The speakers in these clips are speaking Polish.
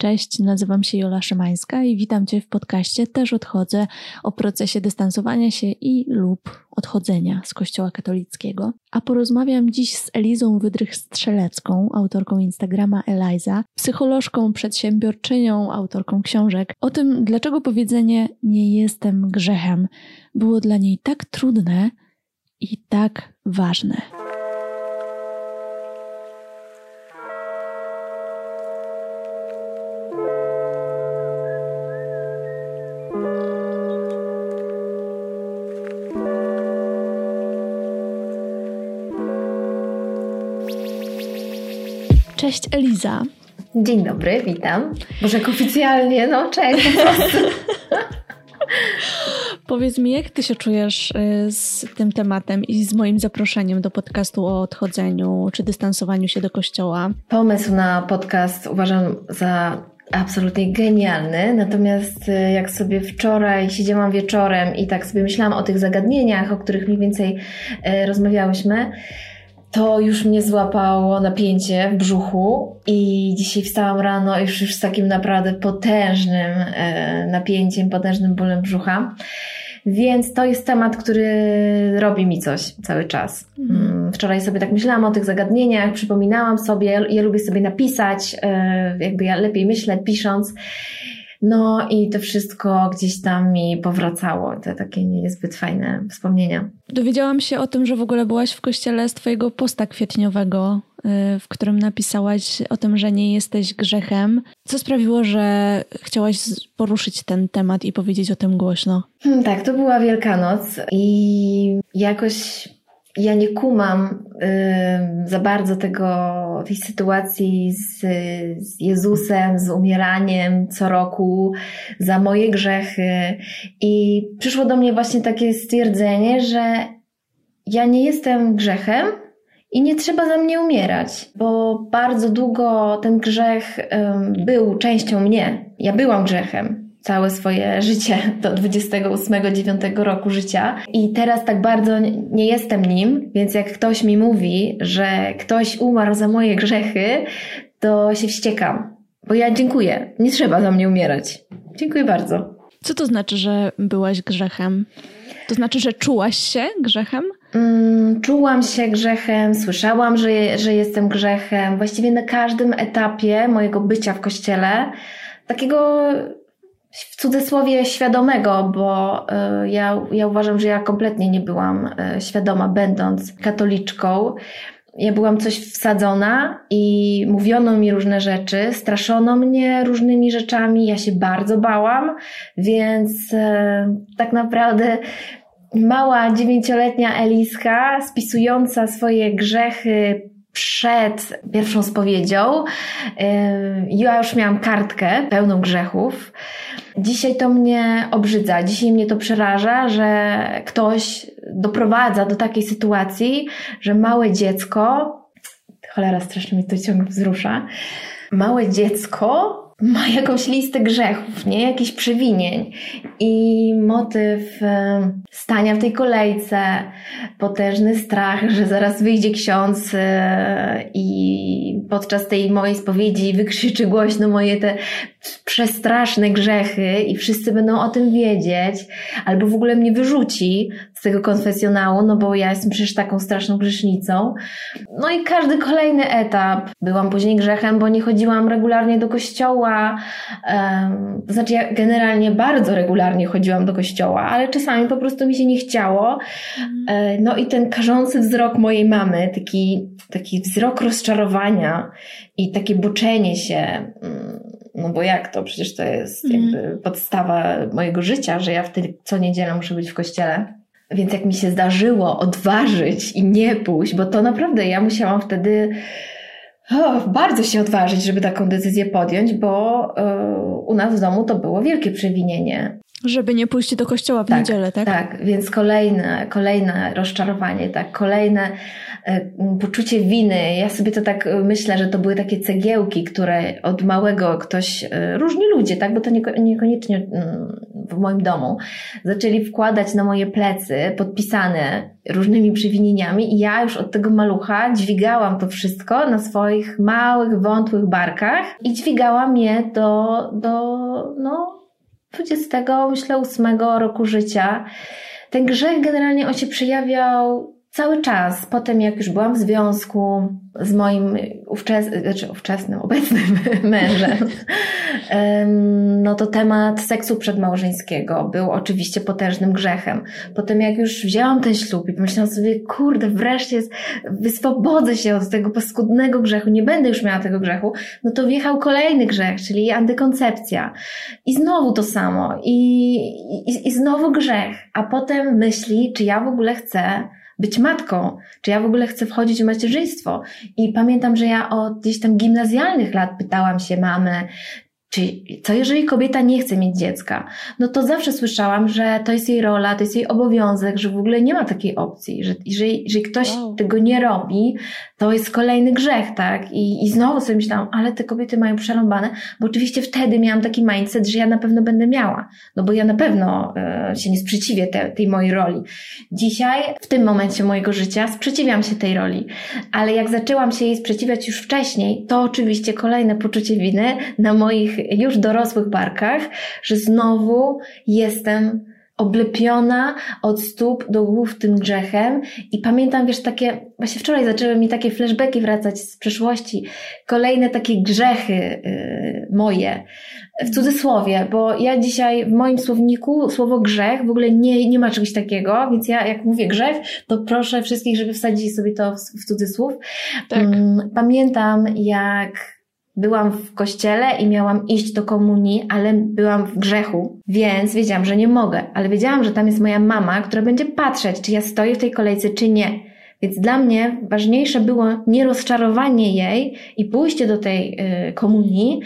Cześć, nazywam się Jola Szymańska i witam Cię w podcaście Też odchodzę o procesie dystansowania się i lub odchodzenia z Kościoła katolickiego. A porozmawiam dziś z Elizą Wydrych-Strzelecką, autorką Instagrama Eliza, psycholożką, przedsiębiorczynią, autorką książek, o tym, dlaczego powiedzenie nie jestem grzechem było dla niej tak trudne i tak ważne. Cześć Eliza. Dzień dobry, witam. Może jak oficjalnie, no cześć. Powiedz mi, jak ty się czujesz y, z tym tematem i z moim zaproszeniem do podcastu o odchodzeniu czy dystansowaniu się do kościoła? Pomysł na podcast uważam za absolutnie genialny. Natomiast y, jak sobie wczoraj siedziałam wieczorem i tak sobie myślałam o tych zagadnieniach, o których mniej więcej y, rozmawiałyśmy, to już mnie złapało napięcie w brzuchu i dzisiaj wstałam rano już, już z takim naprawdę potężnym e, napięciem, potężnym bólem brzucha. Więc to jest temat, który robi mi coś cały czas. Mm, wczoraj sobie tak myślałam o tych zagadnieniach, przypominałam sobie, je lubię sobie napisać, e, jakby ja lepiej myślę pisząc. No i to wszystko gdzieś tam mi powracało, te takie niezbyt fajne wspomnienia. Dowiedziałam się o tym, że w ogóle byłaś w kościele z twojego posta kwietniowego, y, w którym napisałaś o tym, że nie jesteś grzechem. Co sprawiło, że chciałaś poruszyć ten temat i powiedzieć o tym głośno? Hmm, tak, to była Wielkanoc i jakoś ja nie kumam y, za bardzo tego, tej sytuacji z, z Jezusem, z umieraniem co roku za moje grzechy. I przyszło do mnie właśnie takie stwierdzenie, że ja nie jestem grzechem i nie trzeba za mnie umierać, bo bardzo długo ten grzech y, był częścią mnie. Ja byłam grzechem całe swoje życie do 28-9 roku życia i teraz tak bardzo nie jestem nim, więc jak ktoś mi mówi, że ktoś umarł za moje grzechy, to się wściekam. Bo ja dziękuję. Nie trzeba za mnie umierać. Dziękuję bardzo. Co to znaczy, że byłaś grzechem? To znaczy, że czułaś się grzechem? Mm, czułam się grzechem, słyszałam, że, że jestem grzechem. Właściwie na każdym etapie mojego bycia w kościele, takiego w cudzysłowie świadomego, bo y, ja, ja uważam, że ja kompletnie nie byłam y, świadoma, będąc katoliczką. Ja byłam coś wsadzona i mówiono mi różne rzeczy, straszono mnie różnymi rzeczami, ja się bardzo bałam, więc y, tak naprawdę mała dziewięcioletnia Eliska spisująca swoje grzechy przed pierwszą spowiedzią, ja już miałam kartkę pełną grzechów. Dzisiaj to mnie obrzydza, dzisiaj mnie to przeraża, że ktoś doprowadza do takiej sytuacji, że małe dziecko, cholera strasznie mi to ciągle wzrusza, małe dziecko ma jakąś listę grzechów, nie? Jakichś przewinień. I motyw e, stania w tej kolejce, potężny strach, że zaraz wyjdzie ksiądz e, i podczas tej mojej spowiedzi wykrzyczy głośno moje te przestraszne grzechy i wszyscy będą o tym wiedzieć, albo w ogóle mnie wyrzuci z tego konfesjonału, no bo ja jestem przecież taką straszną grzesznicą. No i każdy kolejny etap. Byłam później grzechem, bo nie chodziłam regularnie do kościoła. Um, znaczy ja generalnie bardzo regularnie chodziłam do kościoła, ale czasami po prostu mi się nie chciało. Um, no i ten karzący wzrok mojej mamy, taki, taki wzrok rozczarowania i takie boczenie się um, no bo jak to? Przecież to jest mm. jakby podstawa mojego życia, że ja w co niedzielę muszę być w kościele. Więc jak mi się zdarzyło odważyć i nie pójść, bo to naprawdę ja musiałam wtedy bardzo się odważyć, żeby taką decyzję podjąć, bo yy, u nas w domu to było wielkie przewinienie. Żeby nie pójść do kościoła w tak, niedzielę, tak? Tak, więc kolejne, kolejne rozczarowanie, tak, kolejne e, poczucie winy. Ja sobie to tak myślę, że to były takie cegiełki, które od małego ktoś, e, różni ludzie, tak, bo to niekoniecznie w moim domu, zaczęli wkładać na moje plecy, podpisane różnymi przewinieniami i ja już od tego malucha dźwigałam to wszystko na swoich małych, wątłych barkach i dźwigałam je do, do no, 20, myślę, 8 roku życia. Ten grzech generalnie on się przejawiał cały czas. Potem, jak już byłam w związku z moim ówczesnym, znaczy ówczesnym, obecnym mężem, no to temat seksu przedmałżeńskiego był oczywiście potężnym grzechem. Potem, jak już wzięłam ten ślub i pomyślałam sobie, kurde, wreszcie wyswobodzę się od tego paskudnego grzechu, nie będę już miała tego grzechu, no to wjechał kolejny grzech, czyli antykoncepcja. I znowu to samo. I, i, i znowu grzech. A potem myśli, czy ja w ogóle chcę być matką, czy ja w ogóle chcę wchodzić w macierzyństwo. I pamiętam, że ja od gdzieś tam gimnazjalnych lat pytałam się mamy, czy co jeżeli kobieta nie chce mieć dziecka? No to zawsze słyszałam, że to jest jej rola, to jest jej obowiązek, że w ogóle nie ma takiej opcji, że jeżeli, jeżeli ktoś wow. tego nie robi, to jest kolejny grzech, tak? I, I znowu sobie myślałam, ale te kobiety mają przerąbane, bo oczywiście wtedy miałam taki mindset, że ja na pewno będę miała, no bo ja na pewno e, się nie sprzeciwię te, tej mojej roli. Dzisiaj, w tym momencie mojego życia, sprzeciwiam się tej roli, ale jak zaczęłam się jej sprzeciwiać już wcześniej, to oczywiście kolejne poczucie winy na moich już dorosłych barkach, że znowu jestem oblepiona od stóp do głów tym grzechem i pamiętam, wiesz, takie, właśnie wczoraj zaczęły mi takie flashbacki wracać z przeszłości, kolejne takie grzechy yy, moje, w cudzysłowie, bo ja dzisiaj w moim słowniku słowo grzech w ogóle nie, nie ma czegoś takiego, więc ja jak mówię grzech, to proszę wszystkich, żeby wsadzili sobie to w, w cudzysłów. Tak. Mm, pamiętam, jak byłam w kościele i miałam iść do komunii, ale byłam w grzechu, więc wiedziałam, że nie mogę, ale wiedziałam, że tam jest moja mama, która będzie patrzeć, czy ja stoję w tej kolejce, czy nie. Więc dla mnie ważniejsze było nie rozczarowanie jej i pójście do tej y, komunii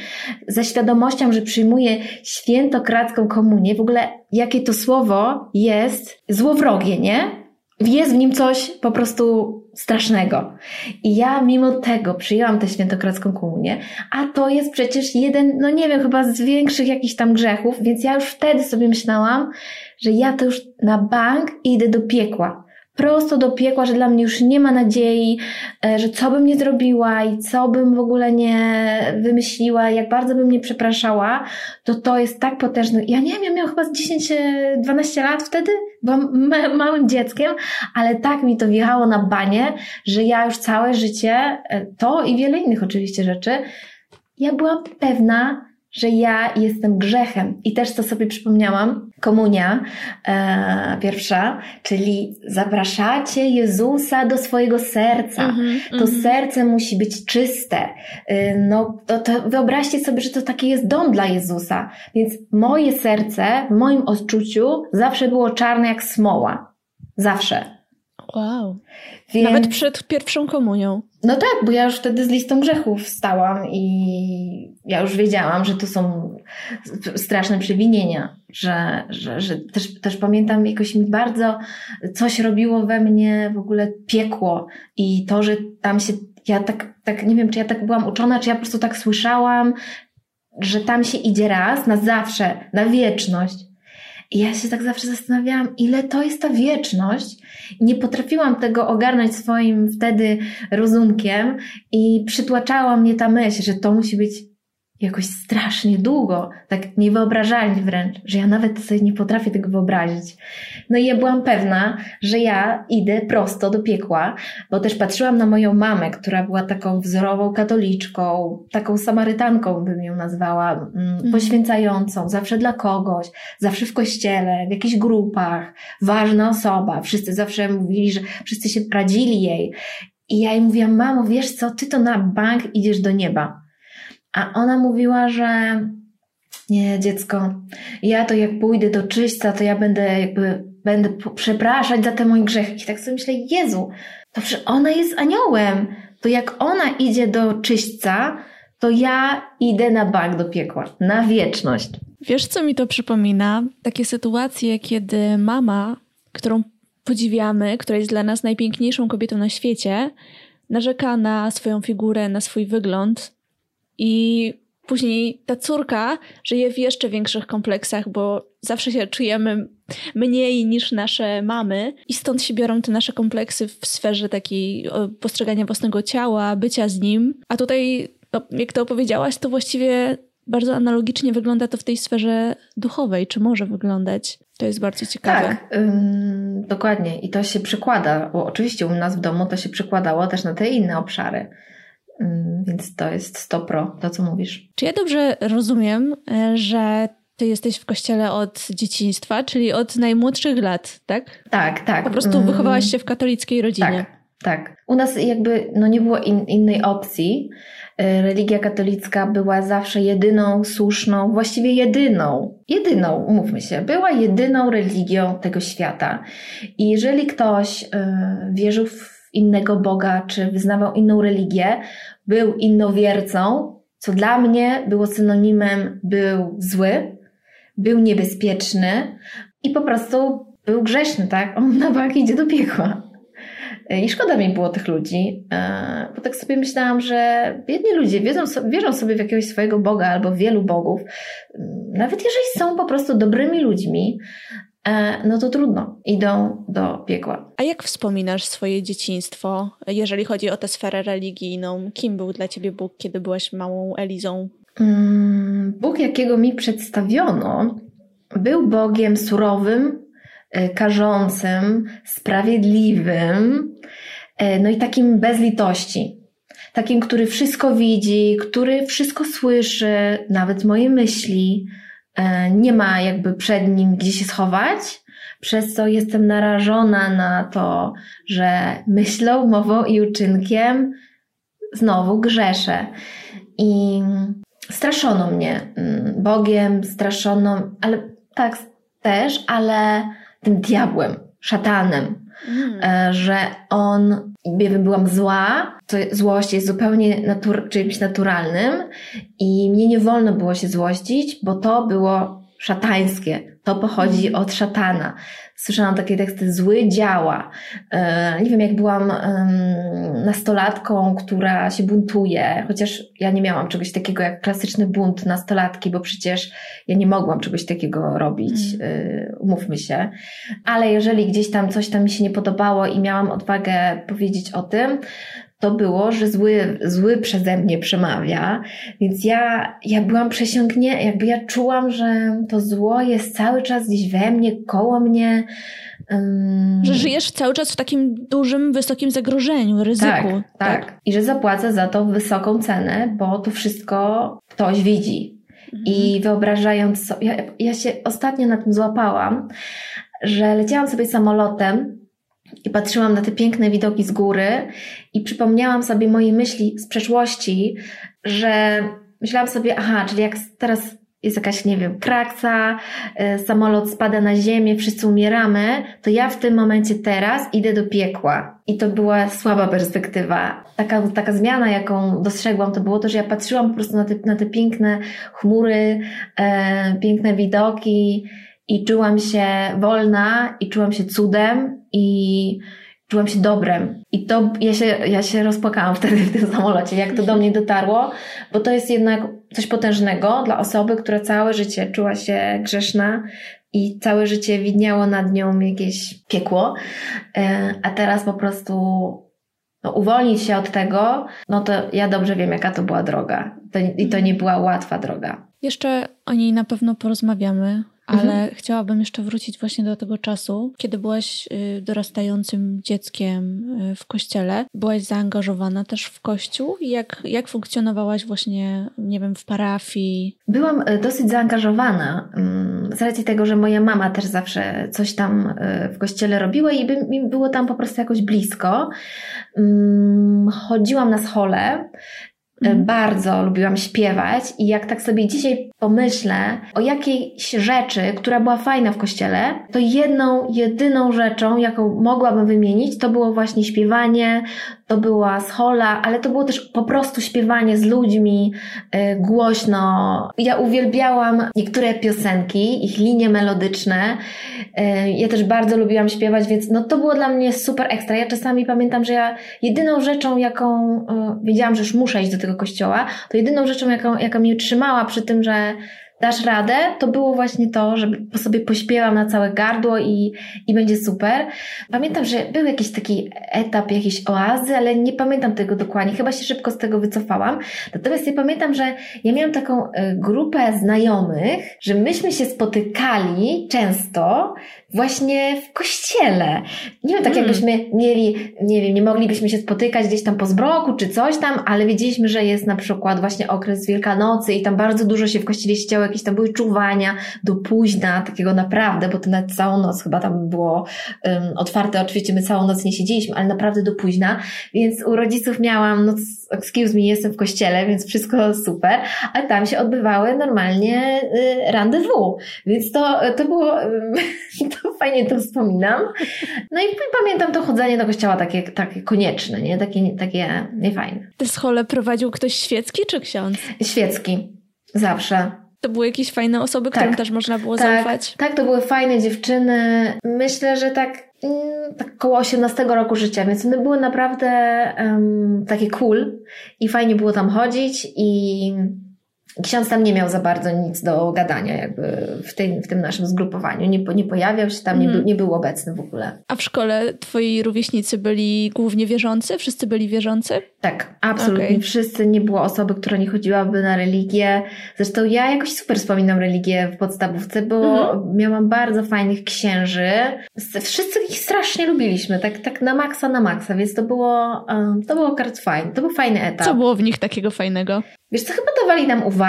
za świadomością, że przyjmuję świętokradzką komunię. W ogóle jakie to słowo jest złowrogie, nie? jest w nim coś po prostu strasznego. I ja mimo tego przyjęłam tę świętokradzką komunię, a to jest przecież jeden, no nie wiem, chyba z większych jakichś tam grzechów, więc ja już wtedy sobie myślałam, że ja to już na bank idę do piekła prosto do piekła, że dla mnie już nie ma nadziei, e, że co bym nie zrobiła i co bym w ogóle nie wymyśliła, jak bardzo bym nie przepraszała, to to jest tak potężne. Ja nie wiem, ja miałam chyba 10-12 lat wtedy, byłam ma małym dzieckiem, ale tak mi to wjechało na banie, że ja już całe życie, e, to i wiele innych oczywiście rzeczy, ja byłam pewna, że ja jestem grzechem. I też to sobie przypomniałam, komunia e, pierwsza, czyli zapraszacie Jezusa do swojego serca. Mm -hmm, to mm -hmm. serce musi być czyste. E, no, to, to wyobraźcie sobie, że to taki jest dom dla Jezusa. Więc moje serce w moim odczuciu zawsze było czarne jak smoła. Zawsze. Wow. Więc... Nawet przed pierwszą komunią. No tak, bo ja już wtedy z listą grzechów stałam i ja już wiedziałam, że to są straszne przewinienia, że, że, że też, też pamiętam jakoś mi bardzo coś robiło we mnie w ogóle piekło i to, że tam się, ja tak, tak nie wiem, czy ja tak byłam uczona, czy ja po prostu tak słyszałam, że tam się idzie raz, na zawsze, na wieczność. I ja się tak zawsze zastanawiałam, ile to jest ta wieczność. Nie potrafiłam tego ogarnąć swoim wtedy rozumkiem i przytłaczała mnie ta myśl, że to musi być jakoś strasznie długo, tak niewyobrażalnie wręcz, że ja nawet sobie nie potrafię tego wyobrazić. No i ja byłam pewna, że ja idę prosto do piekła, bo też patrzyłam na moją mamę, która była taką wzorową katoliczką, taką samarytanką bym ją nazwała, mm, mhm. poświęcającą, zawsze dla kogoś, zawsze w kościele, w jakichś grupach, ważna osoba. Wszyscy zawsze mówili, że wszyscy się radzili jej. I ja jej mówiłam, mamo, wiesz co, ty to na bank idziesz do nieba. A ona mówiła, że nie, dziecko, ja to jak pójdę do czyśca, to ja będę jakby, będę przepraszać za te moje grzechy. I tak sobie myślę, Jezu, to przecież ona jest aniołem. To jak ona idzie do czyśćca, to ja idę na bank do piekła, na wieczność. Wiesz, co mi to przypomina? Takie sytuacje, kiedy mama, którą podziwiamy, która jest dla nas najpiękniejszą kobietą na świecie, narzeka na swoją figurę, na swój wygląd i później ta córka żyje w jeszcze większych kompleksach, bo zawsze się czujemy mniej niż nasze mamy i stąd się biorą te nasze kompleksy w sferze takiej postrzegania własnego ciała, bycia z nim. A tutaj, no, jak to opowiedziałaś, to właściwie bardzo analogicznie wygląda to w tej sferze duchowej, czy może wyglądać. To jest bardzo ciekawe. Tak, ym, dokładnie. I to się przekłada, bo oczywiście u nas w domu to się przekładało też na te inne obszary. Ym, więc to jest stopro, to co mówisz. Czy ja dobrze rozumiem, e, że ty jesteś w kościele od dzieciństwa, czyli od najmłodszych lat, tak? Tak, tak. Po prostu wychowałaś się w katolickiej rodzinie. Tak, tak. U nas jakby no nie było in, innej opcji. E, religia katolicka była zawsze jedyną, słuszną, właściwie jedyną, jedyną, umówmy się, była jedyną religią tego świata. I jeżeli ktoś e, wierzył w innego Boga, czy wyznawał inną religię, był innowiercą, co dla mnie było synonimem, był zły, był niebezpieczny i po prostu był grzeszny, tak? On na bank idzie do piekła. I szkoda mi było tych ludzi, e, bo tak sobie myślałam, że biedni ludzie wiedzą, wierzą sobie w jakiegoś swojego Boga albo wielu bogów. Nawet jeżeli są po prostu dobrymi ludźmi, no to trudno, idą do piekła. A jak wspominasz swoje dzieciństwo, jeżeli chodzi o tę sferę religijną? Kim był dla ciebie Bóg, kiedy byłaś małą Elizą? Mm, Bóg, jakiego mi przedstawiono, był Bogiem surowym, E, karzącym, sprawiedliwym, e, no i takim bez litości. Takim, który wszystko widzi, który wszystko słyszy, nawet moje myśli. E, nie ma jakby przed nim gdzie się schować, przez co jestem narażona na to, że myślą, mową i uczynkiem znowu grzeszę. I straszono mnie mm, Bogiem, straszono, ale tak też, ale tym diabłem, szatanem, mm. że on, wiem, byłam zła, to złość jest zupełnie natur, czymś naturalnym i mnie nie wolno było się złościć, bo to było szatańskie. To pochodzi od szatana słyszałam takie teksty, zły działa. E, nie wiem, jak byłam nastolatką, która się buntuje, chociaż ja nie miałam czegoś takiego jak klasyczny bunt nastolatki, bo przecież ja nie mogłam czegoś takiego robić, mm. umówmy się. Ale jeżeli gdzieś tam coś tam mi się nie podobało i miałam odwagę powiedzieć o tym, to było, że zły, zły przeze mnie przemawia, więc ja, ja byłam przesiągnięta, jakby ja czułam, że to zło jest cały czas gdzieś we mnie, koło mnie. Um... Że żyjesz cały czas w takim dużym, wysokim zagrożeniu, ryzyku. Tak, tak, tak. I że zapłacę za to wysoką cenę, bo to wszystko ktoś widzi. Mhm. I wyobrażając sobie, ja, ja się ostatnio na tym złapałam, że leciałam sobie samolotem i patrzyłam na te piękne widoki z góry i przypomniałam sobie moje myśli z przeszłości, że myślałam sobie, aha, czyli jak teraz jest jakaś, nie wiem, kraksa, y, samolot spada na ziemię, wszyscy umieramy, to ja w tym momencie teraz idę do piekła. I to była słaba perspektywa. Taka, taka zmiana, jaką dostrzegłam, to było to, że ja patrzyłam po prostu na te, na te piękne chmury, e, piękne widoki i czułam się wolna i czułam się cudem i czułam się dobrem. I to ja się, ja się rozpłakałam wtedy w tym samolocie, jak to do mnie dotarło, bo to jest jednak coś potężnego dla osoby, która całe życie czuła się grzeszna i całe życie widniało nad nią jakieś piekło, e, a teraz po prostu no, uwolnić się od tego, no to ja dobrze wiem, jaka to była droga. To, I to nie była łatwa droga. Jeszcze o niej na pewno porozmawiamy, ale mhm. chciałabym jeszcze wrócić właśnie do tego czasu, kiedy byłaś y, dorastającym dzieckiem y, w kościele. Byłaś zaangażowana też w kościół. Jak, jak funkcjonowałaś właśnie, nie wiem, w parafii? Byłam y, dosyć zaangażowana mm, z racji tego, że moja mama też zawsze coś tam w kościele robiła i by mi było tam po prostu jakoś blisko. Mm, chodziłam na schole Mhm. Bardzo lubiłam śpiewać i jak tak sobie dzisiaj pomyślę o jakiejś rzeczy, która była fajna w kościele, to jedną, jedyną rzeczą, jaką mogłabym wymienić, to było właśnie śpiewanie, to była schola, ale to było też po prostu śpiewanie z ludźmi yy, głośno. Ja uwielbiałam niektóre piosenki, ich linie melodyczne. Yy, ja też bardzo lubiłam śpiewać, więc no to było dla mnie super ekstra. Ja czasami pamiętam, że ja jedyną rzeczą, jaką yy, wiedziałam, że już muszę iść do tego kościoła, to jedyną rzeczą, jaką, jaka mnie trzymała przy tym, że dasz radę, to było właśnie to, że sobie pośpiewam na całe gardło i, i będzie super. Pamiętam, że był jakiś taki etap, jakiejś oazy, ale nie pamiętam tego dokładnie. Chyba się szybko z tego wycofałam. Natomiast ja pamiętam, że ja miałam taką e, grupę znajomych, że myśmy się spotykali często właśnie w kościele. Nie wiem, tak hmm. jakbyśmy mieli, nie wiem, nie moglibyśmy się spotykać gdzieś tam po zbroku czy coś tam, ale wiedzieliśmy, że jest na przykład właśnie okres Wielkanocy i tam bardzo dużo się w kościele ściało, jakieś tam były czuwania do późna, takiego naprawdę, bo to nawet całą noc chyba tam było um, otwarte, oczywiście my całą noc nie siedzieliśmy, ale naprawdę do późna, więc u rodziców miałam, no excuse me, jestem w kościele, więc wszystko super, ale tam się odbywały normalnie y, rendezvous, więc to, to było, y, to fajnie to wspominam. No i pamiętam to chodzenie do kościoła takie, takie konieczne, nie? Takie, takie niefajne. Te schole prowadził ktoś świecki czy ksiądz? Świecki. Zawsze. To były jakieś fajne osoby, którym tak, też można było tak, zaufać? Tak, to były fajne dziewczyny. Myślę, że tak, mm, tak około 18 roku życia, więc one były naprawdę um, takie cool i fajnie było tam chodzić i ksiądz tam nie miał za bardzo nic do gadania jakby w tym, w tym naszym zgrupowaniu. Nie, nie pojawiał się tam, nie, mm. był, nie był obecny w ogóle. A w szkole twoi rówieśnicy byli głównie wierzący? Wszyscy byli wierzący? Tak, absolutnie. Okay. Wszyscy. Nie było osoby, która nie chodziłaby na religię. Zresztą ja jakoś super wspominam religię w podstawówce, bo mm. miałam bardzo fajnych księży. Wszyscy ich strasznie lubiliśmy, tak, tak na maksa, na maksa, więc to było, to było bardzo fajne. To był fajny etap. Co było w nich takiego fajnego? Wiesz co, chyba dawali nam uwagę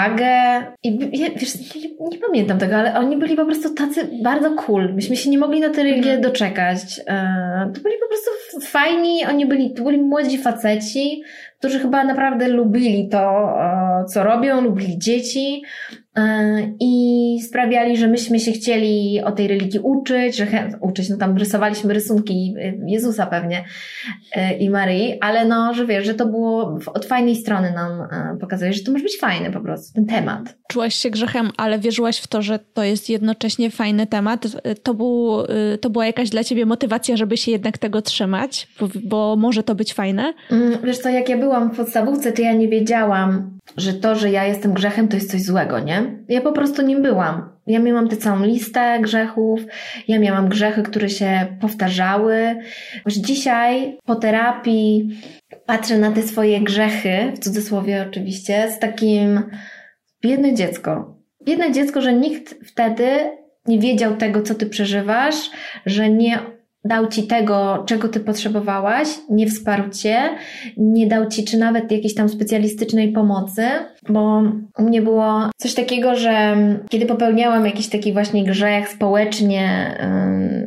i wiesz, nie, nie, pamiętam tego, ale oni byli po prostu tacy bardzo cool. Myśmy się nie mogli na tę religię mm. doczekać. E, to byli po prostu fajni, oni byli, to byli młodzi faceci, którzy chyba naprawdę lubili to, e, co robią, lubili dzieci i sprawiali, że myśmy się chcieli o tej religii uczyć, że uczyć, no tam rysowaliśmy rysunki Jezusa pewnie e, i Maryi, ale no, że wiesz, że to było od fajnej strony nam pokazuje, że to może być fajne po prostu, ten temat. Czułaś się grzechem, ale wierzyłaś w to, że to jest jednocześnie fajny temat. To, był, to była jakaś dla ciebie motywacja, żeby się jednak tego trzymać, bo, bo może to być fajne? Mm, wiesz co, jak ja byłam w podstawówce, to ja nie wiedziałam, że to, że ja jestem grzechem, to jest coś złego, nie? Ja po prostu nim byłam. Ja miałam tę całą listę grzechów, ja miałam grzechy, które się powtarzały. Już dzisiaj po terapii patrzę na te swoje grzechy, w cudzysłowie oczywiście, z takim biedne dziecko. Biedne dziecko, że nikt wtedy nie wiedział tego, co ty przeżywasz, że nie dał ci tego, czego ty potrzebowałaś, nie wsparł cię, nie dał ci czy nawet jakiejś tam specjalistycznej pomocy, bo u mnie było coś takiego, że kiedy popełniałam jakiś taki właśnie grzech społecznie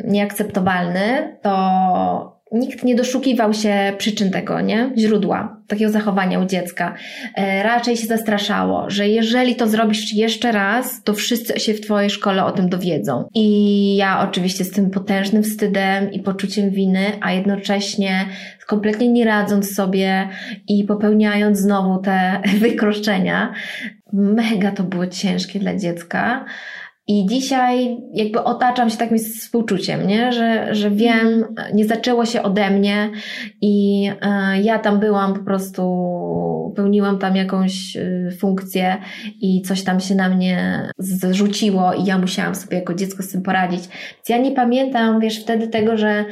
nieakceptowalny, to nikt nie doszukiwał się przyczyn tego, nie? Źródła takiego zachowania u dziecka. E, raczej się zastraszało, że jeżeli to zrobisz jeszcze raz, to wszyscy się w Twojej szkole o tym dowiedzą. I ja oczywiście z tym potężnym wstydem i poczuciem winy, a jednocześnie kompletnie nie radząc sobie i popełniając znowu te wykroczenia, mega to było ciężkie dla dziecka. I dzisiaj jakby otaczam się takim współczuciem, nie? Że, że wiem, nie zaczęło się ode mnie i e, ja tam byłam po prostu, pełniłam tam jakąś e, funkcję i coś tam się na mnie zrzuciło i ja musiałam sobie jako dziecko z tym poradzić. Więc ja nie pamiętam, wiesz, wtedy tego, że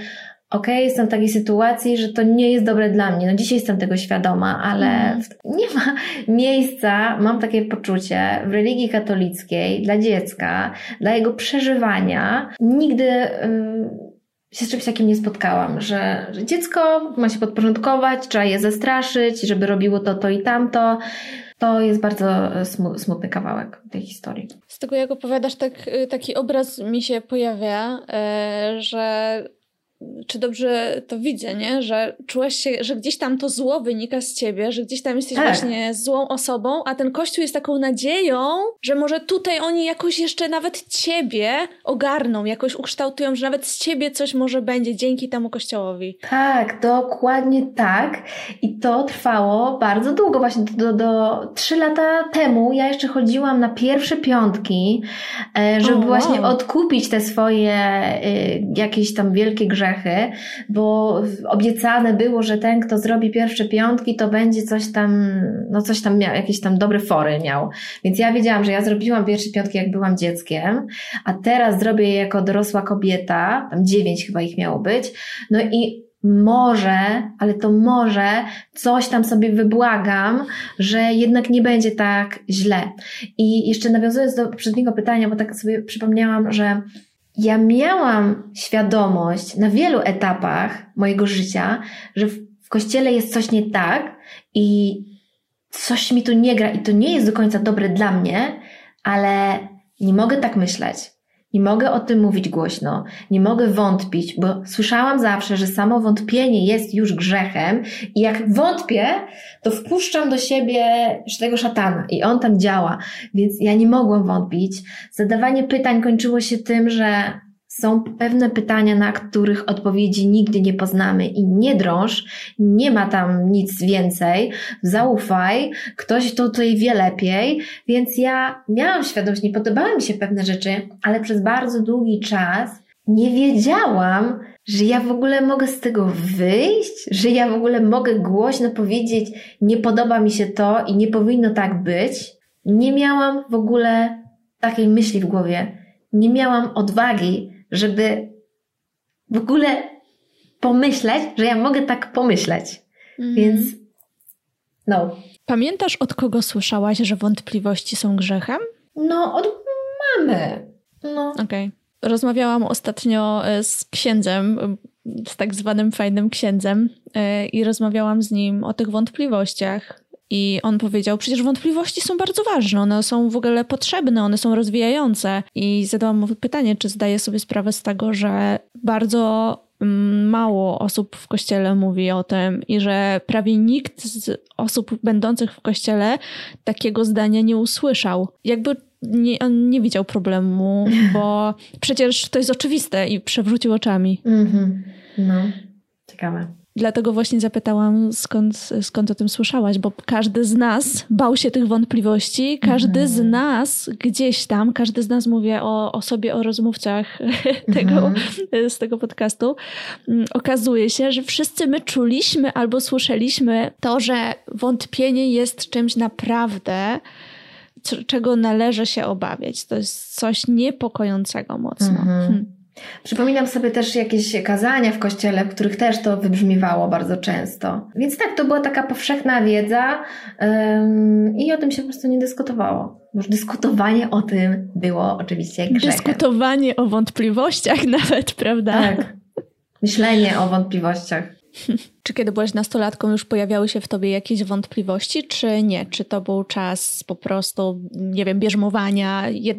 okay, jestem w takiej sytuacji, że to nie jest dobre dla mnie. No dzisiaj jestem tego świadoma, ale mm. nie ma miejsca, mam takie poczucie, w religii katolickiej dla dziecka, dla jego przeżywania. Nigdy się z czymś takim nie spotkałam, że, że dziecko ma się podporządkować, trzeba je zastraszyć, żeby robiło to, to i tamto. To jest bardzo smutny kawałek tej historii. Z tego jak opowiadasz, tak, taki obraz mi się pojawia, e, że czy dobrze to widzę, nie? Że czułaś się, że gdzieś tam to zło wynika z ciebie, że gdzieś tam jesteś tak. właśnie złą osobą, a ten kościół jest taką nadzieją, że może tutaj oni jakoś jeszcze nawet ciebie ogarną, jakoś ukształtują, że nawet z ciebie coś może będzie dzięki temu kościołowi. Tak, dokładnie tak. I to trwało bardzo długo, właśnie do, do, trzy lata temu. Ja jeszcze chodziłam na pierwsze piątki, e, żeby wow. właśnie odkupić te swoje y, jakieś tam wielkie grzechy, bo obiecane było, że ten, kto zrobi pierwsze piątki, to będzie coś tam, no coś tam miał, jakieś tam dobre fory miał. Więc ja wiedziałam, że ja zrobiłam pierwsze piątki, jak byłam dzieckiem, a teraz zrobię je jako dorosła kobieta, tam dziewięć chyba ich miało być, no i może, ale to może coś tam sobie wybłagam, że jednak nie będzie tak źle. I jeszcze nawiązując do poprzedniego pytania, bo tak sobie przypomniałam, że ja miałam świadomość na wielu etapach mojego życia, że w, kościele jest coś nie tak i coś mi tu nie gra i to nie jest do końca dobre dla mnie, ale nie mogę tak myśleć. Nie mogę o tym mówić głośno, nie mogę wątpić, bo słyszałam zawsze, że samo wątpienie jest już grzechem i jak wątpię, to wpuszczam do siebie tego szatana i on tam działa, więc ja nie mogłam wątpić. Zadawanie pytań kończyło się tym, że są pewne pytania, na których odpowiedzi nigdy nie poznamy i nie drąż, nie ma tam nic więcej, zaufaj, ktoś to tutaj wie lepiej, więc ja miałam świadomość, nie podobały mi się pewne rzeczy, ale przez bardzo długi czas nie wiedziałam, że ja w ogóle mogę z tego wyjść, że ja w ogóle mogę głośno powiedzieć, nie podoba mi się to i nie powinno tak być. Nie miałam w ogóle takiej myśli w głowie. Nie miałam odwagi, żeby w ogóle pomyśleć, że ja mogę tak pomyśleć. Mm. Więc no. Pamiętasz, od kogo słyszałaś, że wątpliwości są grzechem? No, od mamy. No. Okej. Okay. Rozmawiałam ostatnio e, z księdzem, z tak zwanym fajnym księdzem, e, i rozmawiałam z nim o tych wątpliwościach. I on powiedział, przecież wątpliwości są bardzo ważne, one są w ogóle potrzebne, one są rozwijające. I zadałam mu pytanie, czy zdaje sobie sprawę z tego, że bardzo mm, mało osób w kościele mówi o tym i że prawie nikt z osób będących w kościele takiego zdania nie usłyszał. Jakby nie, on nie widział problemu, bo przecież to jest oczywiste i przewrócił oczami. Mhm. No, ciekawe. Dlatego właśnie zapytałam, skąd, skąd o tym słyszałaś, bo każdy z nas bał się tych wątpliwości, każdy mhm. z nas gdzieś tam, każdy z nas mówię o, o sobie, o rozmówcach tego, mhm. z tego podcastu. Mm, okazuje się, że wszyscy my czuliśmy albo słyszeliśmy to, że wątpienie jest czymś naprawdę, czego należy się obawiać. To jest coś niepokojącego mocno. Mhm. Hmm. Przypominam sobie też jakieś kazania w kościele, w których też to wybrzmiewało bardzo często. Więc tak, to była taka powszechna wiedza i o tym się po prostu nie dyskutowało. Już dyskutowanie o tym było oczywiście grzechem. Dyskutowanie o wątpliwościach nawet, prawda? Tak. Myślenie o wątpliwościach. Czy kiedy byłaś nastolatką, już pojawiały się w tobie jakieś wątpliwości, czy nie? Czy to był czas po prostu, nie wiem, bierzmowania, jed...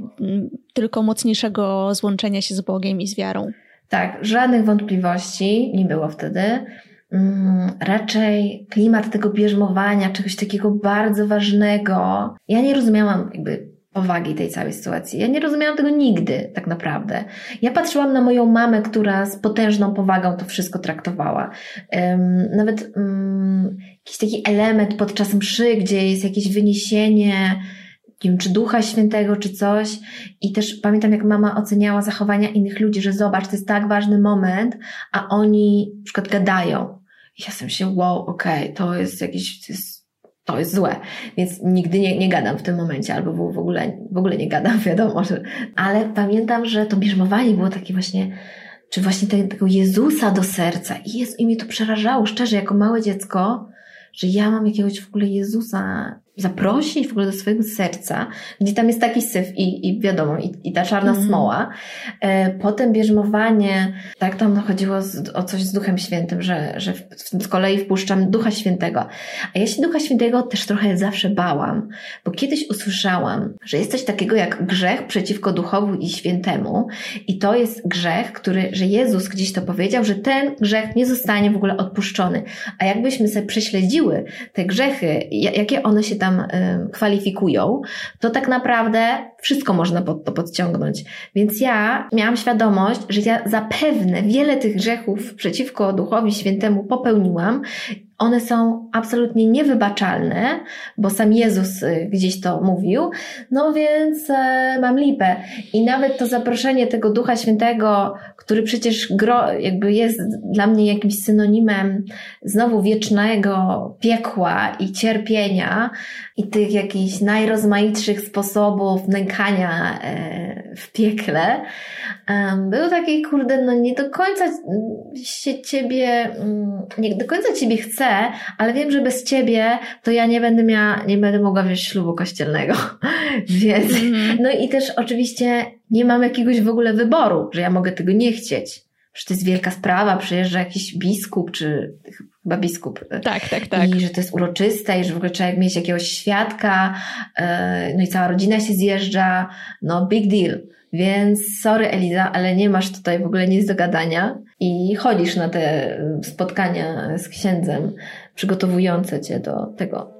tylko mocniejszego złączenia się z Bogiem i z wiarą? Tak, żadnych wątpliwości nie było wtedy. Mm, raczej klimat tego bierzmowania, czegoś takiego bardzo ważnego. Ja nie rozumiałam jakby powagi tej całej sytuacji. Ja nie rozumiałam tego nigdy, tak naprawdę. Ja patrzyłam na moją mamę, która z potężną powagą to wszystko traktowała. Um, nawet um, jakiś taki element podczas mszy, gdzie jest jakieś wyniesienie, nie wiem, czy Ducha Świętego, czy coś. I też pamiętam, jak mama oceniała zachowania innych ludzi, że zobacz, to jest tak ważny moment, a oni na przykład gadają. I ja sobie się, wow, okej, okay, to jest jakiś, to jest to jest złe. Więc nigdy nie, nie gadam w tym momencie, albo w ogóle, w ogóle nie gadam, wiadomo, że... Ale pamiętam, że to bierzmowanie było takie właśnie, czy właśnie tego Jezusa do serca. I, jest, I mnie to przerażało, szczerze, jako małe dziecko, że ja mam jakiegoś w ogóle Jezusa zaprosić w ogóle do swojego serca, gdzie tam jest taki syf i, i wiadomo, i, i ta czarna mm. smoła. E, potem bierzmowanie, tak tam chodziło z, o coś z Duchem Świętym, że, że w, z kolei wpuszczam Ducha Świętego. A ja się Ducha Świętego też trochę zawsze bałam, bo kiedyś usłyszałam, że jest coś takiego jak grzech przeciwko Duchowi i Świętemu i to jest grzech, który, że Jezus gdzieś to powiedział, że ten grzech nie zostanie w ogóle odpuszczony. A jakbyśmy sobie prześledziły te grzechy, jakie one się tam y, kwalifikują, to tak naprawdę wszystko można pod to podciągnąć. Więc ja miałam świadomość, że ja zapewne wiele tych grzechów przeciwko Duchowi Świętemu popełniłam one są absolutnie niewybaczalne, bo sam Jezus y, gdzieś to mówił, no więc e, mam lipę. I nawet to zaproszenie tego Ducha Świętego, który przecież gro, jakby jest dla mnie jakimś synonimem znowu wiecznego piekła i cierpienia i tych jakichś najrozmaitszych sposobów nękania e, w piekle, był taki, kurde, no nie do końca się ciebie, mm, nie do końca ciebie chcę, ale wiem, że bez ciebie to ja nie będę miała, nie będę mogła wziąć ślubu kościelnego. Więc, mm-hmm. no i też oczywiście nie mam jakiegoś w ogóle wyboru, że ja mogę tego nie chcieć. Że to jest wielka sprawa, przyjeżdża jakiś biskup, czy chyba biskup. Tak, tak, tak. I że to jest uroczyste i że w ogóle trzeba mieć jakiegoś świadka, e, no i cała rodzina się zjeżdża, no big deal. Więc sorry Eliza, ale nie masz tutaj w ogóle nic do gadania i chodzisz na te spotkania z księdzem przygotowujące cię do tego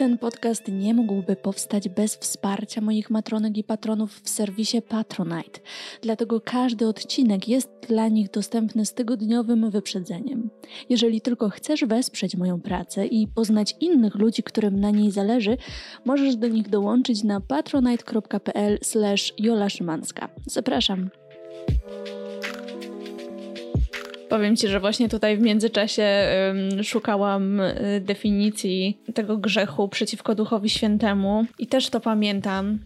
Ten podcast nie mógłby powstać bez wsparcia moich matronek i patronów w serwisie Patronite, dlatego każdy odcinek jest dla nich dostępny z tygodniowym wyprzedzeniem. Jeżeli tylko chcesz wesprzeć moją pracę i poznać innych ludzi, którym na niej zależy, możesz do nich dołączyć na patronite.pl/jola Zapraszam. Powiem Ci, że właśnie tutaj w międzyczasie szukałam y, definicji tego grzechu przeciwko Duchowi Świętemu i też to pamiętam,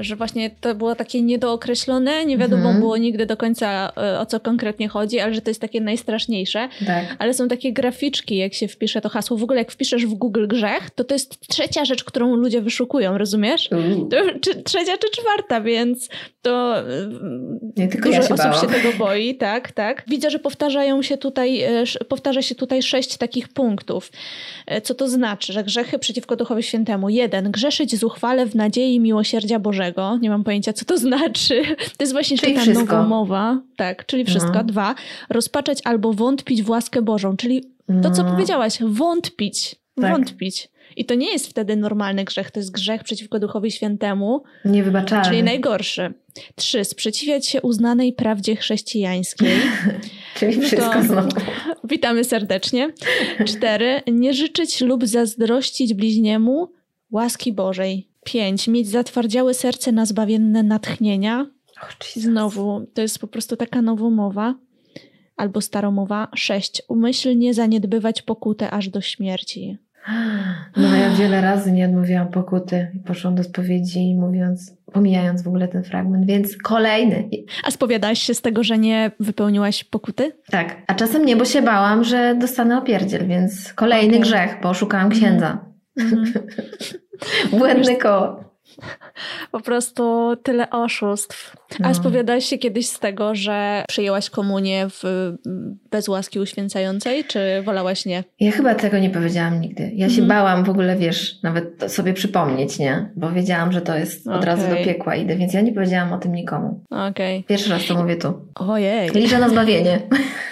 że właśnie to było takie niedookreślone, nie wiadomo mhm. było nigdy do końca e, o co konkretnie chodzi, ale że to jest takie najstraszniejsze. Tak. Ale są takie graficzki, jak się wpisze to hasło. W ogóle jak wpiszesz w Google grzech, to to jest trzecia rzecz, którą ludzie wyszukują, rozumiesz? To, czy, trzecia czy czwarta, więc to e, nie, tylko dużo ja się osób bałam. się tego boi, tak, tak. Widzę, że powtarzają się tutaj, powtarza się tutaj sześć takich punktów. Co to znaczy? Że grzechy przeciwko Duchowi Świętemu. Jeden, grzeszyć zuchwale w nadziei i miłosierdzia Bożego. Nie mam pojęcia, co to znaczy. To jest właśnie czyli taka nowa mowa. Tak, czyli wszystko. No. Dwa, rozpaczać albo wątpić w łaskę Bożą, czyli to, co no. powiedziałaś, wątpić. Tak. Wątpić. I to nie jest wtedy normalny grzech, to jest grzech przeciwko Duchowi Świętemu. Niewybaczalny. Czyli najgorszy. Trzy, sprzeciwiać się uznanej prawdzie chrześcijańskiej. czyli no wszystko to, znowu. Witamy serdecznie. Cztery, nie życzyć lub zazdrościć bliźniemu łaski Bożej. 5. Mieć zatwardziałe serce na zbawienne natchnienia. Oh, Znowu, to jest po prostu taka nowomowa albo staromowa. 6. Umyślnie zaniedbywać pokutę aż do śmierci. No ja wiele razy nie odmówiłam pokuty i poszłam do spowiedzi mówiąc, pomijając w ogóle ten fragment, więc kolejny. A spowiadałaś się z tego, że nie wypełniłaś pokuty? Tak, a czasem nie, bo się bałam, że dostanę opierdziel, więc kolejny okay. grzech, bo szukałam księdza. Mm -hmm. Błędne koło. Po prostu tyle oszustw. No. A spowiadałaś się kiedyś z tego, że przyjęłaś komunię w, bez łaski uświęcającej, czy wolałaś nie? Ja chyba tego nie powiedziałam nigdy. Ja się mm. bałam w ogóle, wiesz, nawet sobie przypomnieć, nie? Bo wiedziałam, że to jest od okay. razu do piekła idę, więc ja nie powiedziałam o tym nikomu. Okej. Okay. Pierwszy raz to mówię tu. Ojej. Liczę na zbawienie.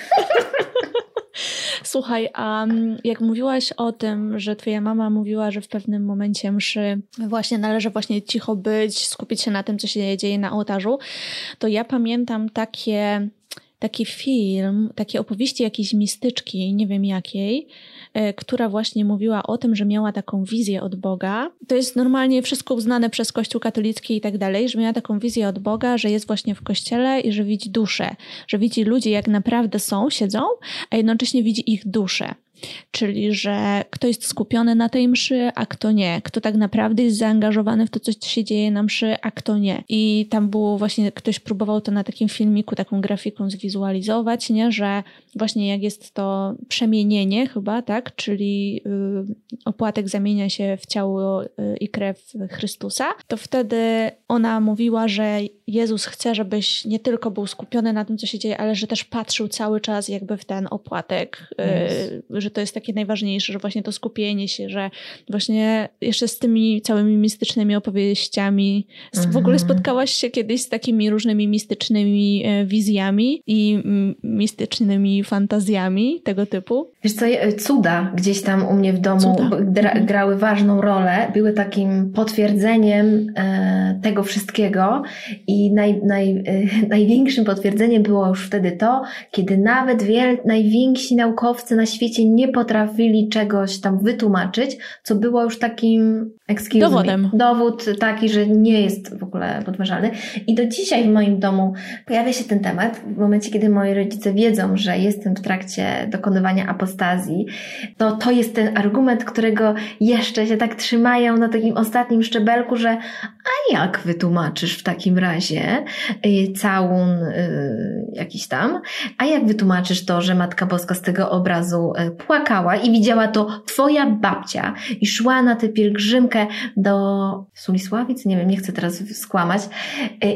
Słuchaj, a jak mówiłaś o tym, że twoja mama mówiła, że w pewnym momencie mszy właśnie należy właśnie cicho być, skupić się na tym, co się dzieje na ołtarzu, to ja pamiętam takie taki film, takie opowieści jakiejś mistyczki, nie wiem jakiej, która właśnie mówiła o tym, że miała taką wizję od Boga. To jest normalnie wszystko uznane przez Kościół katolicki i tak dalej, że miała taką wizję od Boga, że jest właśnie w kościele i że widzi duszę, że widzi ludzi jak naprawdę są, siedzą, a jednocześnie widzi ich duszę. Czyli że kto jest skupiony na tej mszy, a kto nie, kto tak naprawdę jest zaangażowany w to, co się dzieje na mszy, a kto nie. I tam było właśnie, ktoś próbował to na takim filmiku, taką grafiką zwizualizować, nie, że właśnie jak jest to przemienienie chyba, tak, czyli y, opłatek zamienia się w ciało y, i krew Chrystusa, to wtedy ona mówiła, że Jezus chce, żebyś nie tylko był skupiony na tym, co się dzieje, ale że też patrzył cały czas jakby w ten opłatek, yes. że to jest takie najważniejsze, że właśnie to skupienie się, że właśnie jeszcze z tymi całymi mistycznymi opowieściami, w ogóle mhm. spotkałaś się kiedyś z takimi różnymi mistycznymi e, wizjami i mistycznymi fantazjami tego typu? Wiesz co, cuda gdzieś tam u mnie w domu gra, mhm. grały ważną rolę, były takim potwierdzeniem e, tego wszystkiego i naj, naj, e, największym potwierdzeniem było już wtedy to, kiedy nawet wiel, najwięksi naukowcy na świecie nie potrafili czegoś tam wytłumaczyć, co było już takim excuse Dowodem. Me, dowód taki, że nie jest w ogóle podważalny. I do dzisiaj w moim domu pojawia się ten temat. W momencie, kiedy moi rodzice wiedzą, że jestem w trakcie dokonywania apostazji, to to jest ten argument, którego jeszcze się tak trzymają na takim ostatnim szczebelku, że a jak wytłumaczysz w takim razie y, całun y, jakiś tam, a jak wytłumaczysz to, że Matka Boska z tego obrazu y, płakała i widziała to twoja babcia i szła na tę pielgrzymkę do Sulisławic, nie wiem, nie chcę teraz skłamać,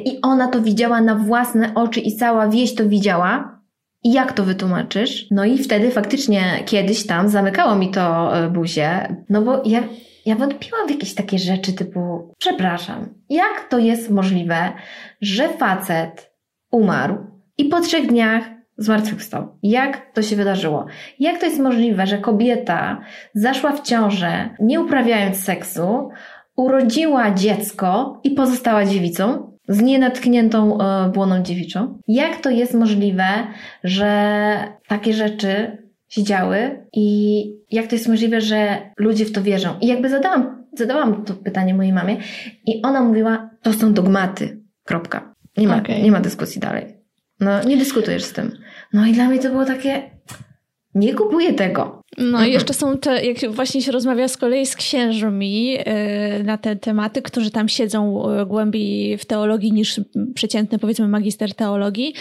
i ona to widziała na własne oczy i cała wieś to widziała, i jak to wytłumaczysz? No i wtedy faktycznie kiedyś tam zamykało mi to buzię, no bo ja ja wątpiłam w jakieś takie rzeczy typu, przepraszam, jak to jest możliwe, że facet umarł i po trzech dniach zmartwychwstał? Jak to się wydarzyło? Jak to jest możliwe, że kobieta zaszła w ciążę, nie uprawiając seksu, urodziła dziecko i pozostała dziewicą? z nienatkniętą e, błoną dziewiczą. Jak to jest możliwe, że takie rzeczy się działy i jak to jest możliwe, że ludzie w to wierzą. I jakby zadałam, zadałam to pytanie mojej mamie i ona mówiła, to są dogmaty. Kropka. Nie ma, okay. nie ma dyskusji dalej. No, nie dyskutujesz z tym. No i dla mnie to było takie, nie kupuję tego. No i jeszcze są te, jak właśnie się rozmawia z kolei z księżmi yy, na te tematy, którzy tam siedzą e, głębiej w teologii niż przeciętny powiedzmy magister teologii,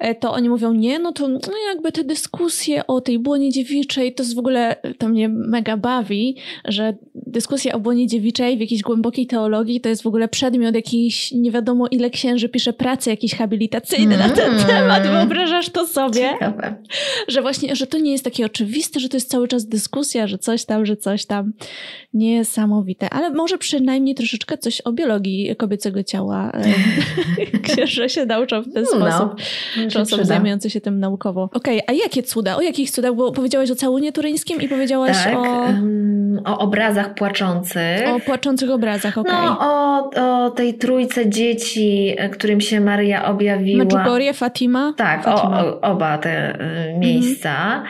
yy, to oni mówią, nie, no to no jakby te dyskusje o tej błonie dziewiczej, to jest w ogóle, to mnie mega bawi, że dyskusja o błonie dziewiczej w jakiejś głębokiej teologii to jest w ogóle przedmiot jakiś, nie wiadomo ile księży pisze prace jakieś habilitacyjne mm. na ten mm. temat, wyobrażasz to sobie? Ciekawe. Że właśnie, że to nie jest takie oczywiste, że to jest cały czas dyskusja, że coś tam, że coś tam. Niesamowite. Ale może przynajmniej troszeczkę coś o biologii kobiecego ciała księże się nauczą w ten no, sposób. Czy osoby zajmujące się tym naukowo. Okej, okay, a jakie cuda? O jakich cudach? Bo powiedziałaś o całunie turyńskim i powiedziałaś tak, o... Um, o obrazach płaczących. O płaczących obrazach, okej. Okay. No, o, o tej trójce dzieci, którym się Maria objawiła. Medjugorje, Fatima? Tak, Fatima. O, o, oba te y, miejsca. Mm.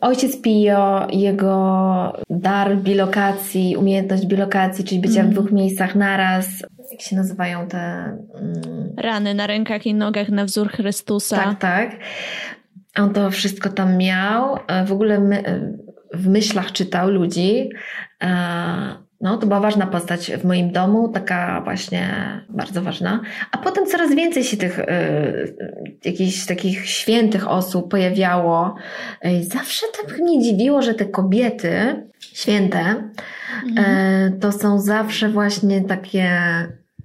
Ojciec Pio, jego dar bilokacji, umiejętność bilokacji, czyli bycia mm. w dwóch miejscach naraz. Jak się nazywają te... Mm... Rany na rękach i nogach na wzór Chrystusa. Tak, tak. On to wszystko tam miał. W ogóle my, w myślach czytał ludzi. No, to była ważna postać w moim domu, taka właśnie bardzo ważna. A potem coraz więcej się tych y, jakichś takich świętych osób pojawiało. Y, zawsze tak mnie dziwiło, że te kobiety święte mhm. y, to są zawsze właśnie takie,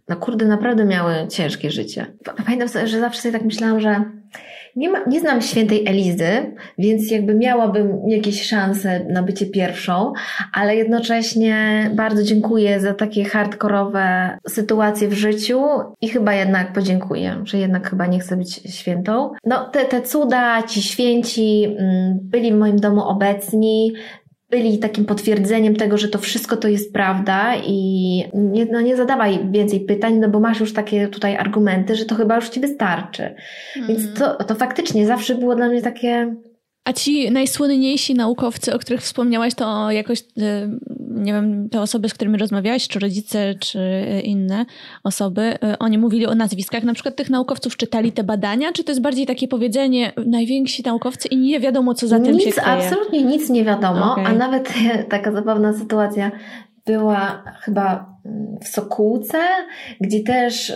no kurde, naprawdę miały ciężkie życie. Pamiętam, że zawsze sobie tak myślałam, że nie, ma, nie znam świętej Elizy, więc jakby miałabym jakieś szanse na bycie pierwszą, ale jednocześnie bardzo dziękuję za takie hardkorowe sytuacje w życiu i chyba jednak podziękuję, że jednak chyba nie chcę być świętą. No, te, te cuda, ci święci mm, byli w moim domu obecni, byli takim potwierdzeniem tego, że to wszystko to jest prawda i nie, no nie zadawaj więcej pytań, no bo masz już takie tutaj argumenty, że to chyba już ci wystarczy. Mm. Więc mhm. to, to faktycznie zawsze było dla mnie takie... A ci najsłynniejsi naukowcy, o których wspomniałaś, to jakoś y, nie wiem, te osoby, z którymi rozmawiałaś, czy rodzice, czy inne osoby, oni mówili o nazwiskach na przykład tych naukowców, czytali te badania, czy to jest bardziej takie powiedzenie, najwięksi naukowcy i nie wiadomo, co za tym nic, się kryje? Absolutnie nic nie wiadomo, okay. a nawet taka zabawna sytuacja była chyba w Sokółce, gdzie też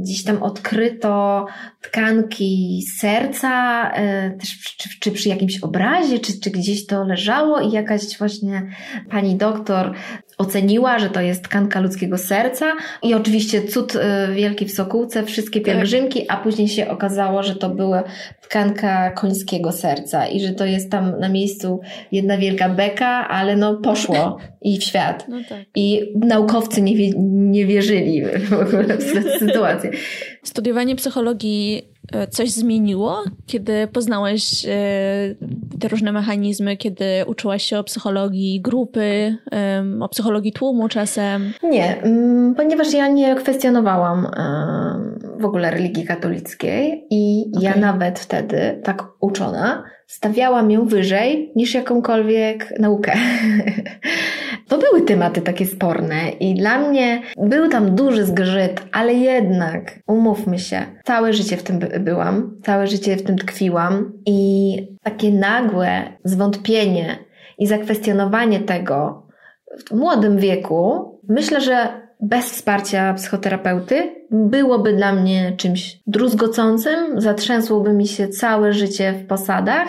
gdzieś tam odkryto tkanki serca, y, też czy, czy, przy jakimś obrazie, czy, czy gdzieś to leżało i jakaś właśnie pani doktor oceniła, że to jest tkanka ludzkiego serca i oczywiście cud y, wielki w Sokółce, wszystkie tak. pielgrzymki, a później się okazało, że to była tkanka końskiego serca i że to jest tam na miejscu jedna wielka beka, ale no poszło i w świat. No tak. I naukowcy nie, nie wierzyli w ogóle w sytuację. Studiowanie psychologii coś zmieniło, kiedy poznałeś e, te różne mechanizmy, kiedy uczyłaś się o psychologii grupy, o psychologii tłumu czasem? Nie, mm, ponieważ ja nie kwestionowałam w ogóle religii katolickiej i okay. ja nawet wtedy, tak uczona, stawiałam ją wyżej niż jakąkolwiek naukę. To były tematy takie sporne i dla mnie był tam duży zgrzyt, ale jednak, umówmy się, całe życie w tym byłam, całe życie w tym tkwiłam i takie nagłe zwątpienie i zakwestionowanie tego w młodym wieku, myślę, że bez wsparcia psychoterapeuty byłoby dla mnie czymś druzgocącym, zatrzęsłoby mi się całe życie w posadach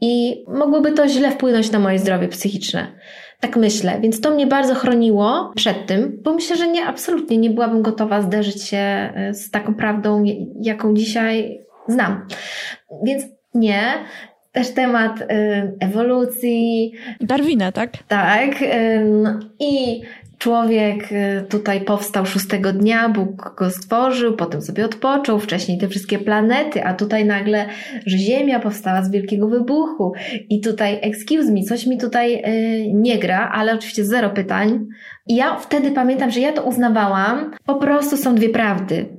i mogłoby to źle wpłynąć na moje zdrowie psychiczne. Tak myślę, więc to mnie bardzo chroniło przed tym, bo myślę, że nie, absolutnie nie byłabym gotowa zderzyć się e, z taką prawdą, jaką dzisiaj znam. Więc nie, też temat y, ewolucji. Darwina, tak? Tak. I Człowiek y, tutaj powstał szóstego dnia, Bóg go stworzył, potem sobie odpoczął, wcześniej te wszystkie planety, a tutaj nagle, że Ziemia powstała z wielkiego wybuchu. I tutaj, excuse me, coś mi tutaj yy, nie gra, ale oczywiście zero pytań. I ja wtedy pamiętam, że ja to uznawałam, po prostu są dwie prawdy.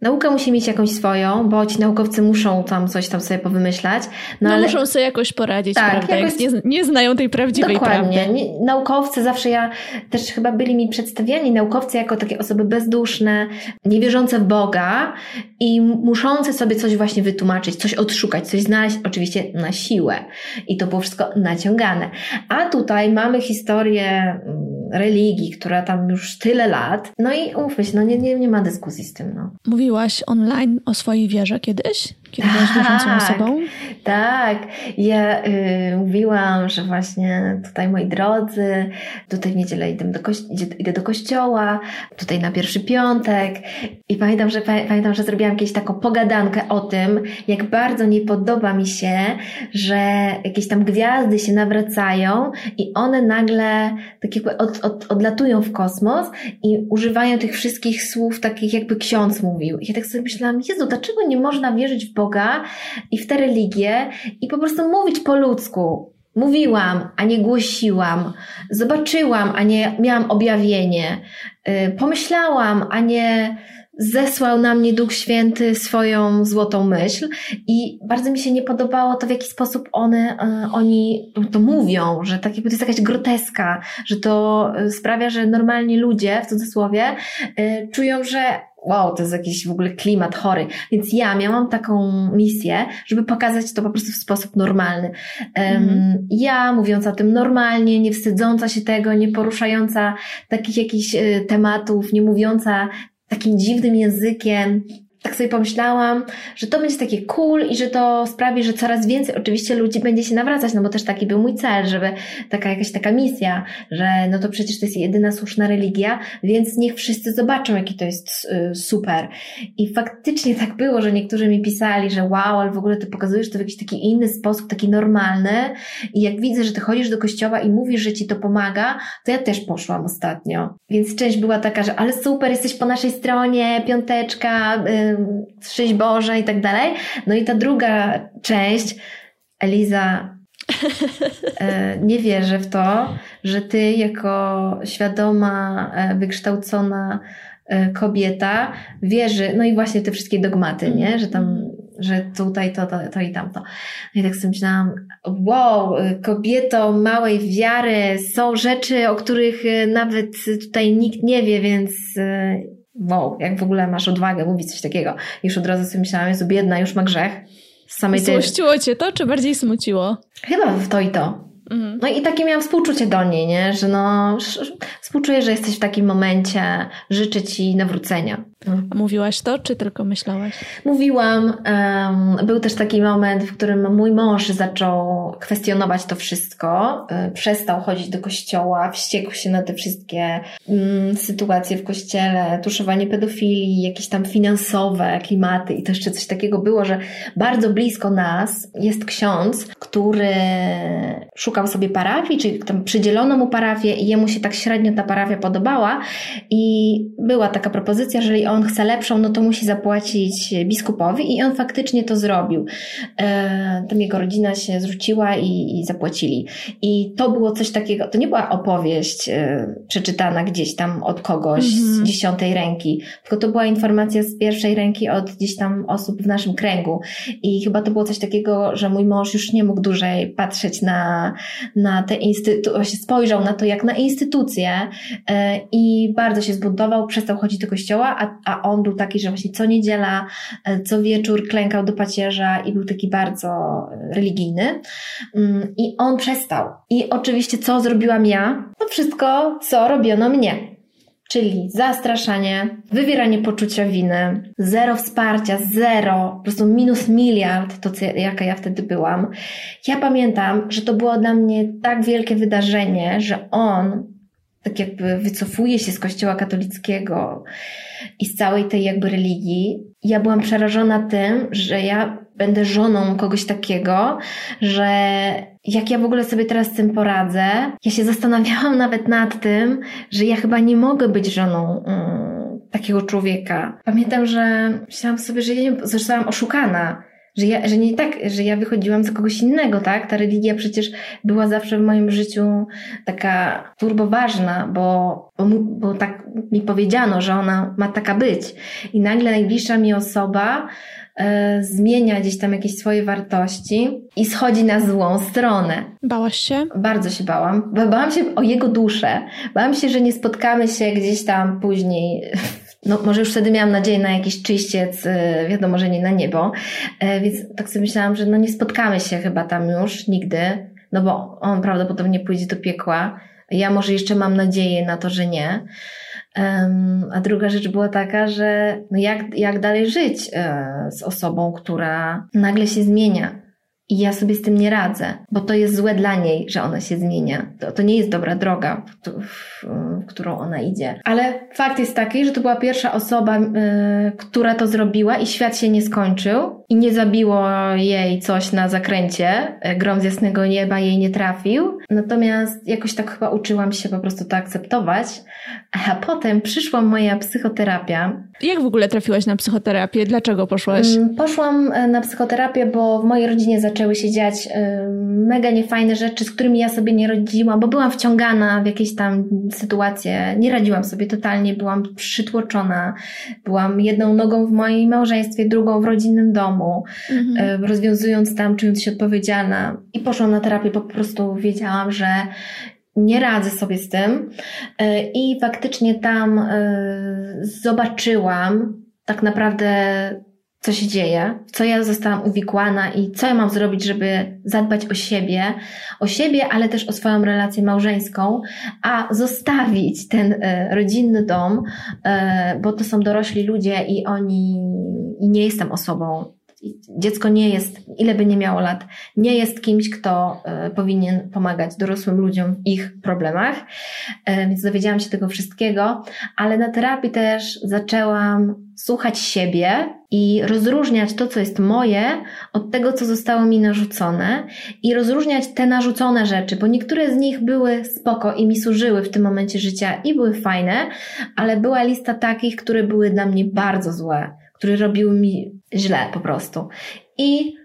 Nauka musi mieć jakąś swoją, bo ci naukowcy muszą tam coś tam sobie powymyślać. No, no ale... muszą sobie jakoś poradzić, tak, prawda? Jakoś... Nie, nie, znają tej prawdziwej Dokładnie. prawdy. Nie, naukowcy zawsze ja, też chyba byli mi przedstawiani naukowcy jako takie osoby bezduszne, niewierzące w Boga i muszące sobie coś właśnie wytłumaczyć, coś odszukać, coś znaleźć, oczywiście na siłę. I to było wszystko naciągane. A tutaj mamy historię mm, religii, która tam już tyle lat. No i umówmy się, no nie, nie, nie ma dyskusji z tym. No. Mówiłaś online o swojej wierze kiedyś? Kiedy byłaś wierzącą tak, osobą? Tak. Ja y, mówiłam, że właśnie tutaj moi drodzy, tutaj w niedzielę idę do, idę do kościoła, tutaj na pierwszy piątek i pamiętam, że pamiętam, że zrobiłam jakieś taką pogadankę o tym, jak bardzo nie podoba mi się, że jakieś tam gwiazdy się nawracają i one nagle tak jakby od, od, odlatują w kosmos i używają tych wszystkich słów takich jakby ksiądz mówił. I ja tak sobie myślałam, Jezu, dlaczego nie można wierzyć w Boga i w tę religię i po prostu mówić po ludzku. Mówiłam, a nie głosiłam. Zobaczyłam, a nie miałam objawienie. Y, pomyślałam, a nie zesłał na mnie Duch Święty swoją złotą myśl i bardzo mi się nie podobało to, w jaki sposób one, y, oni to mówią, że tak jakby to jest jakaś groteska, że to y, sprawia, że normalni ludzie, w cudzysłowie, czują, że wow, to jest jakiś w ogóle klimat chory. Więc ja miałam taką misję, żeby pokazać to po prostu w sposób normalny. Um, Ja mówiąc o tym normalnie, nie wstydząca się tego, nie poruszająca takich jakichś y, tematów, nie mówiąca takim dziwnym językiem, tak sobie pomyślałam, że to będzie takie cool i że to sprawi, że coraz więcej oczywiście ludzi będzie się nawracać, no bo też taki był mój cel, żeby taka jakaś taka misja, że no to przecież to jest jedyna słuszna religia, więc niech wszyscy zobaczą, jaki to jest y, super. I faktycznie tak było, że niektórzy mi pisali, że wow, ale w ogóle ty pokazujesz to w jakiś taki inny sposób, taki normalny i jak widzę, że ty chodzisz do kościoła i mówisz, że ci to pomaga, to ja też poszłam ostatnio. Więc część była taka, że ale super, jesteś po naszej stronie, piąteczka, y, szczęść Boże i tak dalej. No i ta druga część, Eliza, e, nie wierzę w to, że ty jako świadoma, e, wykształcona e, kobieta wierzy, no i właśnie te wszystkie dogmaty, nie? Że tam że tutaj to, to, to i tamto. No i tak sobie myślałam, wow, kobieto małej wiary, są rzeczy, o których nawet tutaj nikt nie wie, więc wow, jak w ogóle masz odwagę mówić coś takiego. Już od razu sobie myślałam, jest biedna, już ma grzech. Z samej Złościło tej... cię to, czy bardziej smuciło? Chyba w to i to. Mhm. No i takie miałam współczucie do niej, nie? że no, współczuję, że jesteś w takim momencie, życzę ci nawrócenia. A mówiłaś to, czy tylko myślałaś? Mówiłam. Um, był też taki moment, w którym mój mąż zaczął kwestionować to wszystko. Um, przestał chodzić do kościoła, wściekł się na te wszystkie um, sytuacje w kościele, tuszowanie pedofilii, jakieś tam finansowe klimaty i to jeszcze coś takiego było, że bardzo blisko nas jest ksiądz, który szukał sobie parafii, czyli tam przydzielono mu parafię i jemu się tak średnio ta parafia podobała i była taka propozycja, że jeżeli on chce lepszą, no to musi zapłacić biskupowi i on faktycznie to zrobił. E, tam jego rodzina się zwróciła i, i zapłacili. I to było coś takiego, to nie była opowieść e, przeczytana gdzieś tam od kogoś z mhm. dziesiątej ręki, tylko to była informacja z pierwszej ręki od gdzieś tam osób w naszym kręgu. I chyba to było coś takiego, że mój mąż już nie mógł dłużej patrzeć na, na te instytucje, spojrzał na to jak na instytucję e, i bardzo się zbuntował, przestał chodzić do kościoła, a a on był taki, że właśnie co niedziela, e, co wieczór klękał do pacierza i był taki bardzo e, religijny. Mm, I on przestał. I oczywiście co zrobiłam ja? To wszystko, co robiono mnie. Czyli zastraszanie, wywieranie poczucia winy, zero wsparcia, zero, po prostu minus miliard, to co, jaka ja wtedy byłam. Ja pamiętam, że to było dla mnie tak wielkie wydarzenie, że on tak jakby wycofuje się z kościoła katolickiego i z całej tej jakby religii. Ja byłam przerażona tym, że ja będę żoną kogoś takiego, że jak ja w ogóle sobie teraz z tym poradzę. Ja się zastanawiałam nawet nad tym, że ja chyba nie mogę być żoną mm, takiego człowieka. Pamiętam, że myślałam sobie, że ja nie, zostałam oszukana że, ja, że nie tak, że ja wychodziłam za kogoś innego, tak? Ta religia przecież była zawsze w moim życiu taka turboważna, bo, bo, bo tak mi powiedziano, że ona ma taka być. I nagle najbliższa mi osoba e, zmienia gdzieś tam jakieś swoje wartości i schodzi na złą stronę. Bałaś się? Bardzo się bałam. Bałam się o jego duszę. Bałam się, że nie spotkamy się gdzieś tam później no może już wtedy miałam nadzieję na jakiś czyściec, y, wiadomo, że nie na niebo, e, więc tak sobie myślałam, że no nie spotkamy się chyba tam już nigdy, no bo on prawdopodobnie pójdzie do piekła. Ja może jeszcze mam nadzieję na to, że nie. A druga rzecz była taka, że no jak, jak dalej żyć e, z osobą, która nagle się zmienia, i ja sobie z tym nie radzę, bo to jest złe dla niej, że ona się zmienia. To, to nie jest dobra droga, w, w, w, którą ona idzie. Ale fakt jest taki, że to była pierwsza osoba, y, która to zrobiła i świat się nie skończył i nie zabiło jej coś na zakręcie. Y, grom z jasnego nieba jej nie trafił. Natomiast jakoś tak chyba uczyłam się po prostu to akceptować. A potem przyszła moja psychoterapia. Jak w ogóle trafiłaś na psychoterapię? Dlaczego poszłaś? Mm, poszłam e, na psychoterapię, bo w mojej rodzinie zaczęły się dziać e, mega niefajne rzeczy, z którymi ja sobie nie radziłam, bo byłam wciągana w jakieś tam sytuacje. Nie radziłam sobie totalnie, byłam przytłoczona. Byłam jedną nogą w moim małżeństwie, drugą w rodzinnym domu, mhm. E, rozwiązując tam, czując się odpowiedzialna. I poszłam na terapię, po prostu wiedziałam, że nie radzę sobie z tym. E, I faktycznie tam e, zobaczyłam tak naprawdę, co się dzieje, w co ja zostałam uwikłana i co ja mam zrobić, żeby zadbać o siebie, o siebie, ale też o swoją relację małżeńską, a zostawić ten e, rodzinny dom, bo to są dorośli ludzie i oni, i nie jestem osobą dziecko nie jest, ile by nie miało lat, nie jest kimś, kto e, powinien pomagać dorosłym ludziom w ich problemach. E, więc dowiedziałam się tego wszystkiego, ale na terapii też zaczęłam słuchać siebie i rozróżniać to, co jest moje, od tego, co zostało mi narzucone i rozróżniać te narzucone rzeczy, bo niektóre z nich były spoko i mi służyły w tym momencie życia i były fajne, ale była lista takich, które były dla mnie bardzo złe które robiły mi źle po prostu. I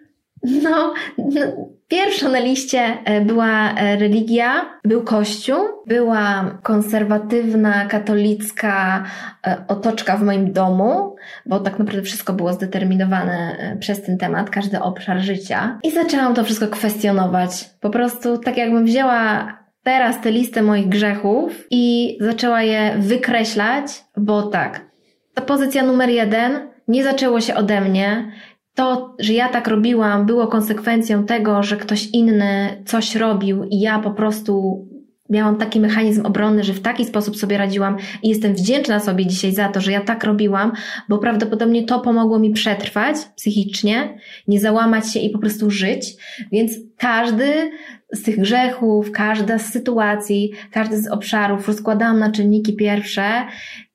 No, no, pierwsza na liście e, była e, religia, był kościół, była konserwatywna, katolicka e, otoczka w moim domu, bo tak naprawdę wszystko było zdeterminowane przez ten temat, każdy obszar życia. I zaczęłam to wszystko kwestionować. Po prostu tak jakbym wzięła teraz tę listę moich grzechów i zaczęła je wykreślać, bo tak, ta pozycja numer jeden nie zaczęło się ode mnie to, że ja tak robiłam, było konsekwencją tego, że ktoś inny coś robił i ja po prostu miałam taki mechanizm obronny, że w taki sposób sobie radziłam i jestem wdzięczna sobie dzisiaj za to, że ja tak robiłam, bo prawdopodobnie to pomogło mi przetrwać psychicznie, nie załamać się i po prostu żyć. Więc każdy z tych grzechów, każda z sytuacji, każdy z obszarów rozkładałam na czynniki pierwsze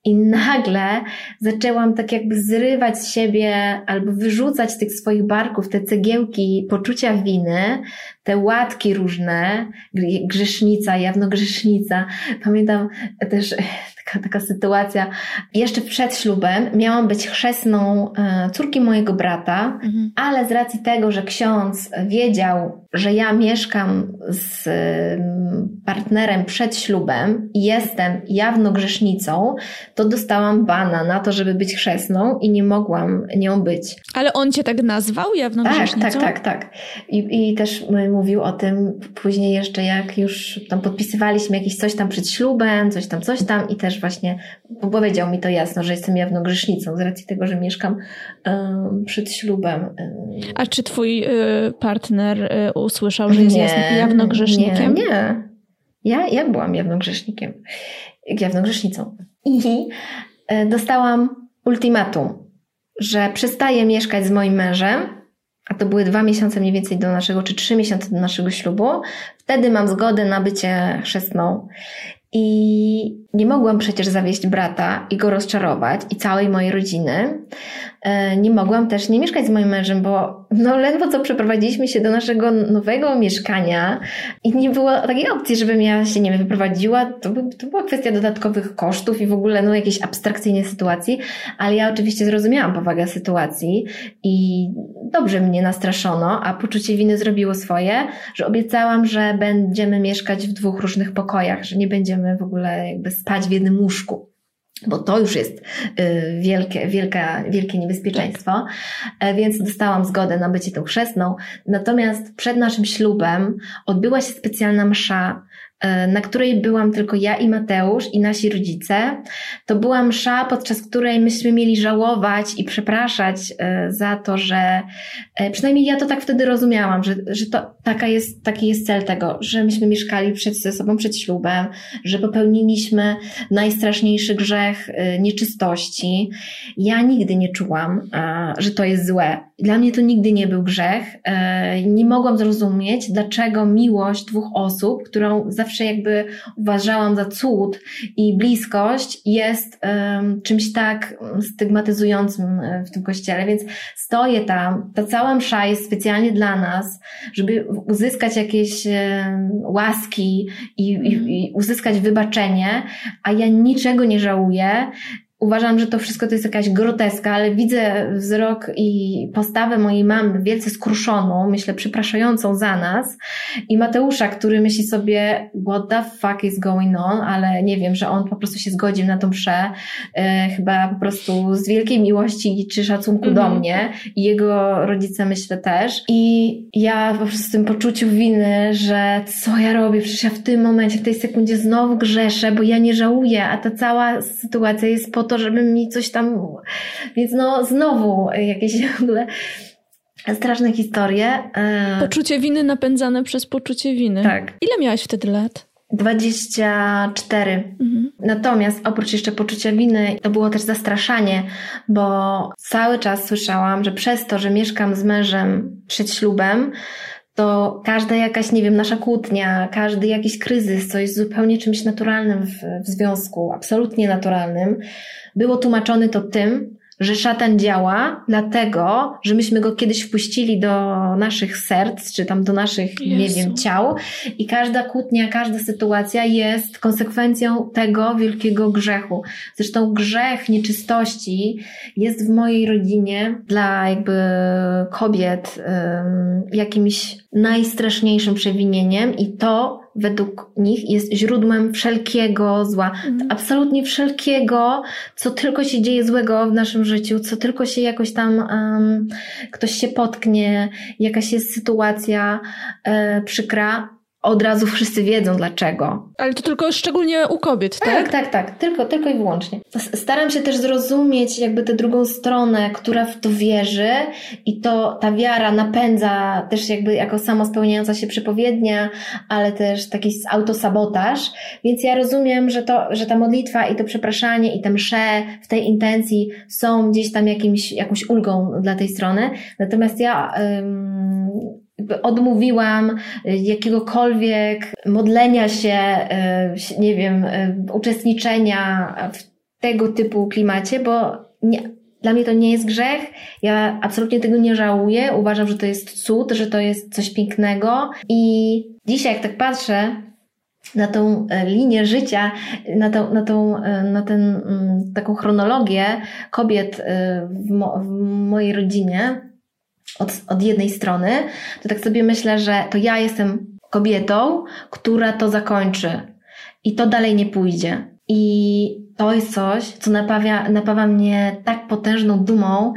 i nagle zaczęłam tak jakby zrywać z siebie albo wyrzucać tych swoich barków te cegiełki poczucia winy, te łatki różne, grzesznica, jawnogrzesznica. Pamiętam też taka, taka sytuacja. Jeszcze przed ślubem miałam być chrzestną e, córki mojego brata, mhm. ale z racji tego, że ksiądz wiedział, że ja mieszkam z partnerem przed ślubem i jestem jawno grzesznicą, to dostałam bana na to, żeby być chrzestną i nie mogłam nią być. Ale on cię tak nazwał jawno tak, grzesznicą? Tak, tak, tak. I, I też mówił o tym później jeszcze, jak już tam podpisywaliśmy jakieś coś tam przed ślubem, coś tam, coś tam i też właśnie powiedział mi to jasno, że jestem jawną grzesznicą z racji tego, że mieszkam przed ślubem. A czy twój y, partner y, usłyszał, że jest nie, jawną grzesznikiem? Nie, nie. Ja, ja byłam jawną grzesznikiem, jawną grzesznicą. I y, dostałam ultimatum, że przestaję mieszkać z moim mężem, a to były dwa miesiące mniej więcej do naszego, czy trzy miesiące do naszego ślubu. Wtedy mam zgodę na bycie chrzestną. I nie mogłam przecież zawieść brata i go rozczarować i całej mojej rodziny. E, nie mogłam też nie mieszkać z moim mężem, bo no ledwo co przeprowadziliśmy się do naszego nowego mieszkania i nie było takiej opcji, żebym ja się, nie wiem, wyprowadziła. To, by, to była kwestia dodatkowych kosztów i w ogóle no jakiejś abstrakcyjnej sytuacji, ale ja oczywiście zrozumiałam powagę sytuacji i dobrze mnie nastraszono, a poczucie winy zrobiło swoje, że obiecałam, że będziemy mieszkać w dwóch różnych pokojach, że nie będziemy w ogóle jakby spać w jednym łóżku bo to już jest y, wielkie, wielka, wielkie niebezpieczeństwo, tak. więc dostałam zgodę na bycie tą chrzestną. Natomiast przed naszym ślubem odbyła się specjalna msza na której byłam tylko ja i Mateusz i nasi rodzice. To była msza, podczas której myśmy mieli żałować i przepraszać e, za to, że e, przynajmniej ja to tak wtedy rozumiałam, że, że to taka jest, taki jest cel tego, że myśmy mieszkali przed, ze sobą przed ślubem, że popełniliśmy najstraszniejszy grzech nieczystości. Ja nigdy nie czułam, że to jest złe. Dla mnie to nigdy nie był grzech. Nie mogłam zrozumieć, dlaczego miłość dwóch osób, którą zawsze zawsze jakby uważałam za cud i bliskość jest um, czymś tak stygmatyzującym e, w tym kościele, więc stoję tam, ta cała msza jest specjalnie dla nas, żeby uzyskać jakieś um, łaski i, i, i uzyskać wybaczenie, a ja niczego nie żałuję Uważam, że to wszystko to jest jakaś groteska, ale widzę wzrok i postawę mojej mamy wielce skruszoną, myślę, przepraszającą za nas i Mateusza, który myśli sobie, what the fuck is going on, ale nie wiem, że on po prostu się zgodził na tą mszę, e, chyba po prostu z wielkiej miłości czy szacunku mm -hmm. do mhm. mnie i jego rodzice myślę też i ja po prostu w tym poczuciu winy, że co ja robię, przecież ja w tym momencie, w tej sekundzie znowu grzeszę, bo ja nie żałuję, a ta cała sytuacja jest po to, żeby mi coś tam. Więc no, znowu jakieś w ogóle straszne historie. E, poczucie winy napędzane przez poczucie winy. Tak. Ile miałaś wtedy lat? 24. Mhm. Natomiast oprócz jeszcze poczucia winy, to było też zastraszanie, bo cały czas słyszałam, że przez to, że mieszkam z mężem przed ślubem, to każda jakaś, nie wiem, nasza kłótnia, każdy jakiś kryzys, co jest zupełnie czymś naturalnym w, w związku, absolutnie naturalnym, było tłumaczone to tym, że szatan działa, dlatego, że myśmy go kiedyś wpuścili do naszych serc, czy tam do naszych, Jezu. nie wiem, ciał. I każda kłótnia, każda sytuacja jest konsekwencją tego wielkiego grzechu. Zresztą grzech nieczystości jest w mojej rodzinie dla jakby kobiet um, jakimś najstraszniejszym przewinieniem i to według nich jest źródłem wszelkiego zła. Mm. Absolutnie wszelkiego, co tylko się dzieje złego w naszym życiu, co tylko się jakoś tam um, ktoś się potknie, jakaś jest sytuacja e, przykra, od razu wszyscy wiedzą dlaczego. Ale to tylko szczególnie u kobiet, tak? Tak, tak, tak. Tylko, tylko i wyłącznie. Staram się też zrozumieć jakby tę drugą stronę, która w to wierzy i to ta wiara napędza też jakby jako samo spełniająca się przepowiednia, ale też taki autosabotaż. Więc ja rozumiem, że to, że ta modlitwa i to przepraszanie i te msze w tej intencji są gdzieś tam jakimś, jakąś ulgą dla tej strony. Natomiast ja ym, odmówiłam y, jakiegokolwiek modlenia się, y, nie wiem, y, uczestniczenia w tego typu klimacie, bo nie, dla mnie to nie jest grzech. Ja absolutnie tego nie żałuję. Uważam, że to jest cud, że to jest coś pięknego. I dzisiaj, jak tak patrzę na tą linię życia, na tą, na tą, na ten, mm, taką chronologię kobiet w, mo, w mojej rodzinie, od, od jednej strony, to tak sobie myślę, że to ja jestem kobietą, która to zakończy i to dalej nie pójdzie. I to jest coś, co napawia, napawa mnie tak potężną dumą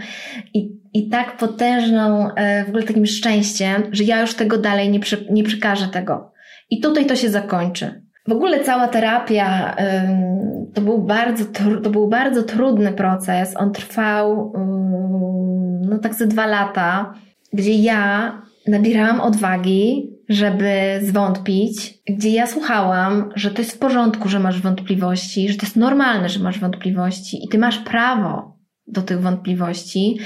i, i tak potężną e, w ogóle takim szczęściem, że ja już tego dalej nie, przy, nie przekażę tego. I tutaj to się zakończy. W ogóle cała terapia to był bardzo, to był bardzo trudny proces. On trwał no tak ze dwa lata, gdzie ja nabierałam odwagi, żeby zwątpić, gdzie ja słuchałam, że to jest w porządku, że masz wątpliwości, że to jest normalne, że masz wątpliwości i ty masz prawo do tych wątpliwości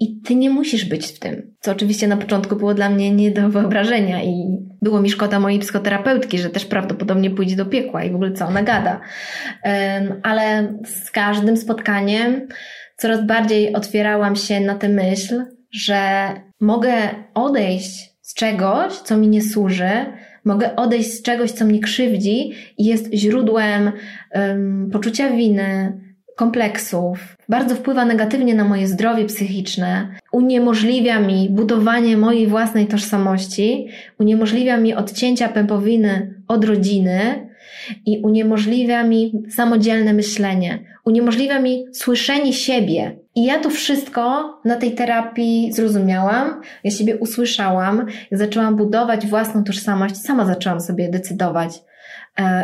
i ty nie musisz być w tym. Co oczywiście na początku było dla mnie nie do wyobrażenia i było mi szkoda mojej psychoterapeutki, że też prawdopodobnie pójdzie do piekła i w ogóle co ona gada. Ale z każdym spotkaniem coraz bardziej otwierałam się na tę myśl, że mogę odejść z czegoś, co mi nie służy, mogę odejść z czegoś, co mnie krzywdzi i jest źródłem um, poczucia winy, kompleksów, bardzo wpływa negatywnie na moje zdrowie psychiczne, uniemożliwia mi budowanie mojej własnej tożsamości, uniemożliwia mi odcięcia pępowiny od rodziny i uniemożliwia mi samodzielne myślenie, uniemożliwia mi słyszenie siebie. I ja to wszystko na tej terapii zrozumiałam, ja siebie usłyszałam, ja zaczęłam budować własną tożsamość, sama zaczęłam sobie decydować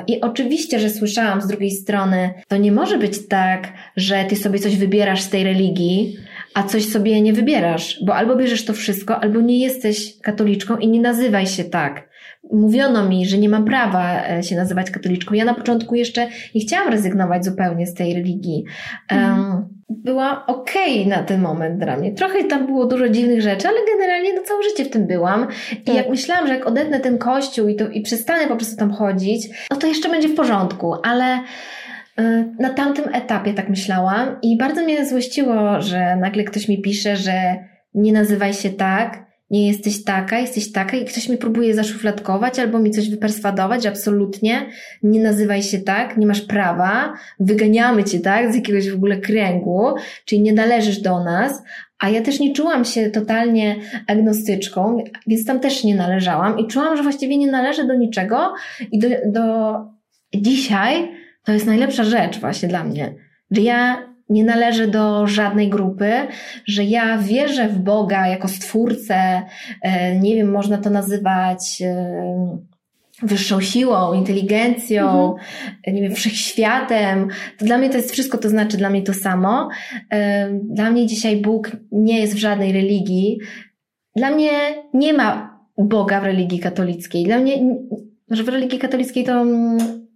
I oczywiście, że słyszałam z drugiej strony, to nie może być tak, że ty sobie coś wybierasz z tej religii, a coś sobie nie wybierasz, bo albo bierzesz to wszystko, albo nie jesteś katoliczką i nie nazywaj się tak. Mówiono mi, że nie mam prawa e, się nazywać katoliczką. Ja na początku jeszcze nie chciałam rezygnować zupełnie z tej religii. Um, była okej okay na ten moment dla mnie. Trochę tam było dużo dziwnych rzeczy, ale generalnie no całe życie w tym byłam. Tak. I jak myślałam, że jak odetnę ten kościół i, to, i przestanę po prostu tam chodzić, no to jeszcze będzie w porządku, ale y, na tamtym etapie tak myślałam i bardzo mnie złościło, że nagle ktoś mi pisze, że nie nazywaj się tak, nie jesteś taka, jesteś taka i ktoś mi próbuje zaszufladkować albo mi coś wyperswadować, absolutnie. Nie nazywaj się tak, nie masz prawa, wyganiamy cię tak z jakiegoś w ogóle kręgu, czyli nie należysz do nas, a ja też nie czułam się totalnie agnostyczką, więc tam też nie należałam i czułam, że właściwie nie należę do niczego. I do, do dzisiaj to jest najlepsza rzecz właśnie dla mnie, że ja nie należę do żadnej grupy, że ja wierzę w Boga jako stwórcę, e, nie wiem, można to nazywać e, wyższą siłą, inteligencją, mhm. nie wiem, wszechświatem. To dla mnie to jest wszystko, to znaczy dla mnie to samo. E, dla mnie dzisiaj Bóg nie jest w żadnej religii. Dla mnie nie ma Boga w religii katolickiej. Dla mnie, że w religii katolickiej to mm,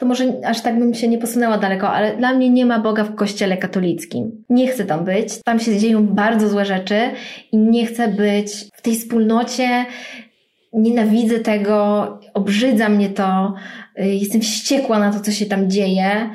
to może aż tak bym się nie posunęła daleko, ale dla mnie nie ma Boga w kościele katolickim. Nie chcę tam być. Tam się dzieją bardzo złe rzeczy i nie chcę być w tej wspólnocie nienawidzę tego, obrzydza mnie to, jestem wściekła na to, co się tam dzieje.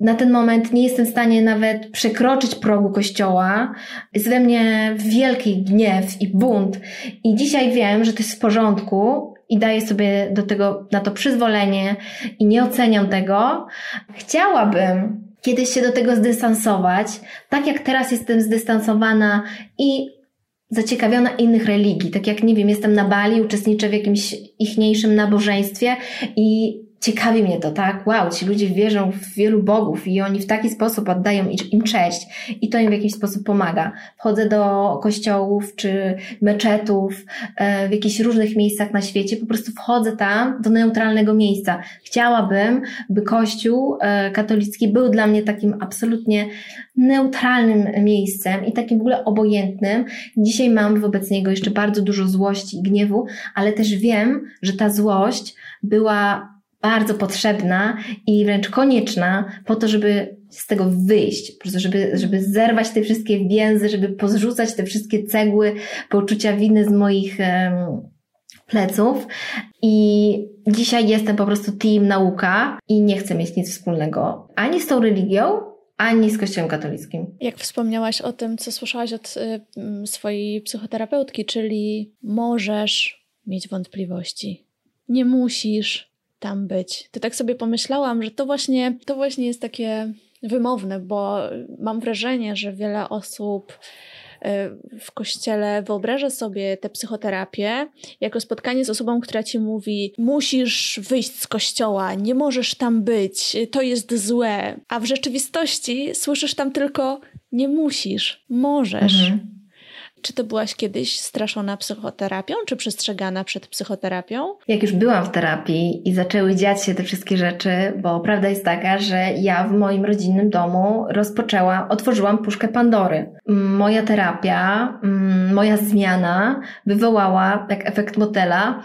Na ten moment nie jestem w stanie nawet przekroczyć progu kościoła. Jest we mnie wielki gniew i bunt. I dzisiaj wiem, że to jest w porządku i daję sobie do tego, na to przyzwolenie i nie oceniam tego. Chciałabym kiedyś się do tego zdystansować, tak jak teraz jestem zdystansowana i zaciekawiona innych religii. Tak jak, nie wiem, jestem na Bali, uczestniczę w jakimś ichniejszym nabożeństwie i ciekawi mnie to, tak? Wow, ci ludzie wierzą w wielu bogów i oni w taki sposób oddają im cześć i to im w jakiś sposób pomaga. Wchodzę do kościołów czy meczetów e, w jakichś różnych miejscach na świecie, po prostu wchodzę tam do neutralnego miejsca. Chciałabym, by kościół e, katolicki był dla mnie takim absolutnie neutralnym miejscem i takim w ogóle obojętnym. Dzisiaj mam wobec niego jeszcze bardzo dużo złości i gniewu, ale też wiem, że ta złość była bardzo potrzebna i wręcz konieczna po to, żeby z tego wyjść, po prostu żeby, żeby zerwać te wszystkie więzy, żeby pozrzucać te wszystkie cegły poczucia winy z moich pleców. I dzisiaj jestem po prostu team nauka i nie chcę mieć nic wspólnego ani z tą religią, ani z Kościołem katolickim. Jak wspomniałaś o tym, co słyszałaś od y, swojej psychoterapeutki, czyli możesz mieć wątpliwości. Nie musisz, tam być. To tak sobie pomyślałam, że to właśnie, to właśnie jest takie wymowne, bo mam wrażenie, że wiele osób y, w kościele wyobraża sobie tę psychoterapię jako spotkanie z osobą, która ci mówi: Musisz wyjść z kościoła, nie możesz tam być, to jest złe. A w rzeczywistości słyszysz tam tylko: Nie musisz, możesz. Mhm. Czy to byłaś kiedyś straszona psychoterapią, czy przestrzegana przed psychoterapią? Jak już byłam w terapii i zaczęły dziać się te wszystkie rzeczy, bo prawda jest taka, że ja w moim rodzinnym domu rozpoczęłam, otworzyłam puszkę Pandory. Moja terapia, mm, moja zmiana wywołała, jak efekt motela,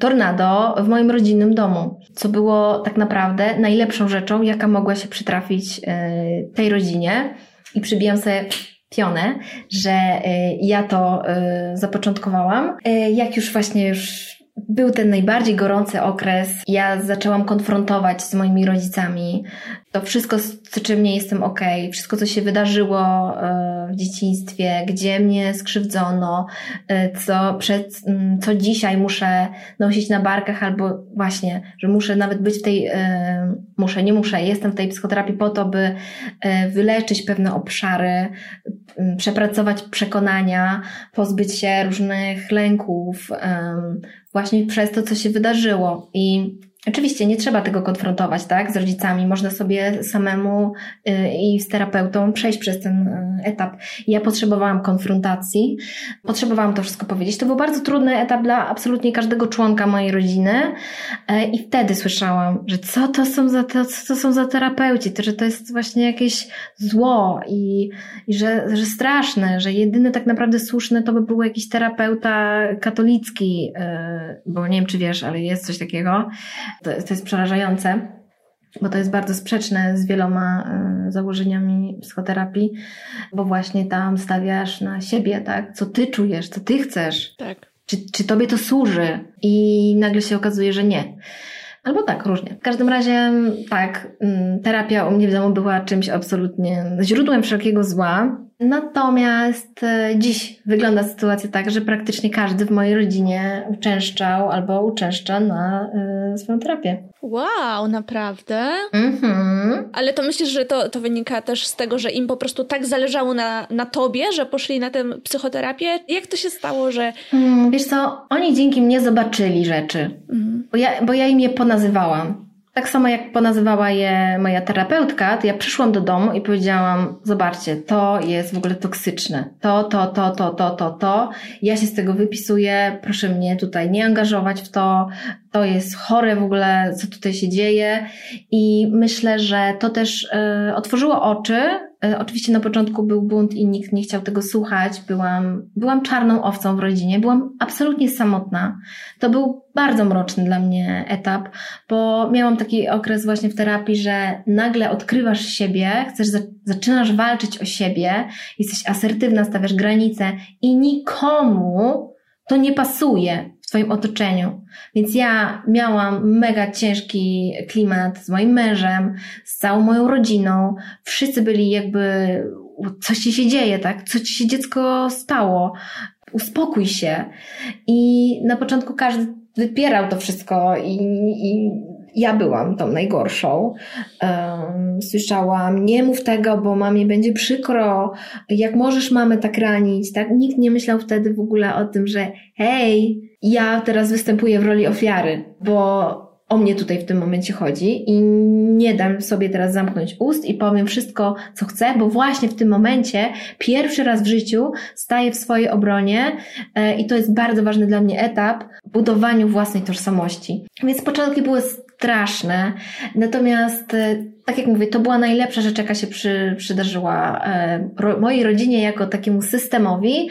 tornado w moim rodzinnym domu, co było tak naprawdę najlepszą rzeczą, jaka mogła się przytrafić y, tej rodzinie. I przybijam sobie pionę, że y, ja to y, zapoczątkowałam. Y, jak już właśnie już był ten najbardziej gorący okres. Ja zaczęłam konfrontować z moimi rodzicami to wszystko, z czym nie jestem ok, wszystko, co się wydarzyło e, w dzieciństwie, gdzie mnie skrzywdzono, e, co, przed, co dzisiaj muszę nosić na barkach, albo właśnie, że muszę nawet być w tej, e, muszę, nie muszę, jestem w tej psychoterapii po to, by wyleczyć pewne obszary, przepracować przekonania, pozbyć się różnych lęków, właśnie przez to, co się wydarzyło. I Oczywiście nie trzeba tego konfrontować, tak, z rodzicami. Można sobie samemu y, i z terapeutą przejść przez ten y, etap. Ja potrzebowałam konfrontacji, potrzebowałam to wszystko powiedzieć. To był bardzo trudny etap dla absolutnie każdego członka mojej rodziny y, i wtedy słyszałam, że co to są za, to, co to są za terapeuci, to, że to jest właśnie jakieś zło i, i że, że straszne, że jedyny tak naprawdę słuszny to by był jakiś terapeuta katolicki, bo nie wiem czy wiesz, ale jest coś takiego to, to jest przerażające, bo to jest bardzo sprzeczne z wieloma y, założeniami psychoterapii, bo właśnie tam stawiasz na siebie, tak? Co ty czujesz, co ty chcesz. Tak. Czy, czy tobie to służy? I nagle się okazuje, że nie. Albo tak, różnie. W każdym razie, tak, mm, terapia u mnie w domu była czymś absolutnie źródłem wszelkiego zła. Natomiast e, dziś wygląda sytuacja tak, że praktycznie każdy w mojej rodzinie uczęszczał albo uczęszcza na y, swoją terapię. Wow, naprawdę? Mhm. Ale to myślisz, że to, to wynika też z tego, że im po prostu tak zależało na, na tobie, że poszli na tę psychoterapię? Jak to się stało, że... Hmm, wiesz co, oni dzięki mnie zobaczyli rzeczy, mhm. bo, ja, bo ja im je ponazywałam. Tak samo jak ponazywała je moja terapeutka, to ja przyszłam do domu i powiedziałam: Zobaczcie, to jest w ogóle toksyczne. To, to, to, to, to, to, to. Ja się z tego wypisuję, proszę mnie tutaj nie angażować w to. To jest chore w ogóle, co tutaj się dzieje. I myślę, że to też y, otworzyło oczy E, oczywiście na początku był bunt i nikt nie chciał tego słuchać. Byłam, byłam czarną owcą w rodzinie, byłam absolutnie samotna. To był bardzo mroczny dla mnie etap, bo miałam taki okres właśnie w terapii, że nagle odkrywasz siebie, chcesz, zaczynasz walczyć o siebie, jesteś asertywna, stawiasz granice i nikomu to nie pasuje. W otoczeniu. Więc ja miałam mega ciężki klimat z moim mężem, z całą moją rodziną. Wszyscy byli jakby, coś ci się dzieje, tak? Co ci się dziecko stało? Uspokój się. I na początku każdy wypierał to wszystko i, i ja byłam tą najgorszą. Słyszałam, nie mów tego, bo mamie będzie przykro. Jak możesz mamy tak ranić, tak? Nikt nie myślał wtedy w ogóle o tym, że hej, ja teraz występuję w roli ofiary, bo o mnie tutaj w tym momencie chodzi i nie dam sobie teraz zamknąć ust i powiem wszystko, co chcę, bo właśnie w tym momencie pierwszy raz w życiu staję w swojej obronie e, i to jest bardzo ważny dla mnie etap budowaniu własnej tożsamości. Więc początki były straszne. Natomiast, e, tak jak mówię, to była najlepsza rzecz, jaka się przy, przydarzyła e, ro, mojej rodzinie jako takiemu systemowi.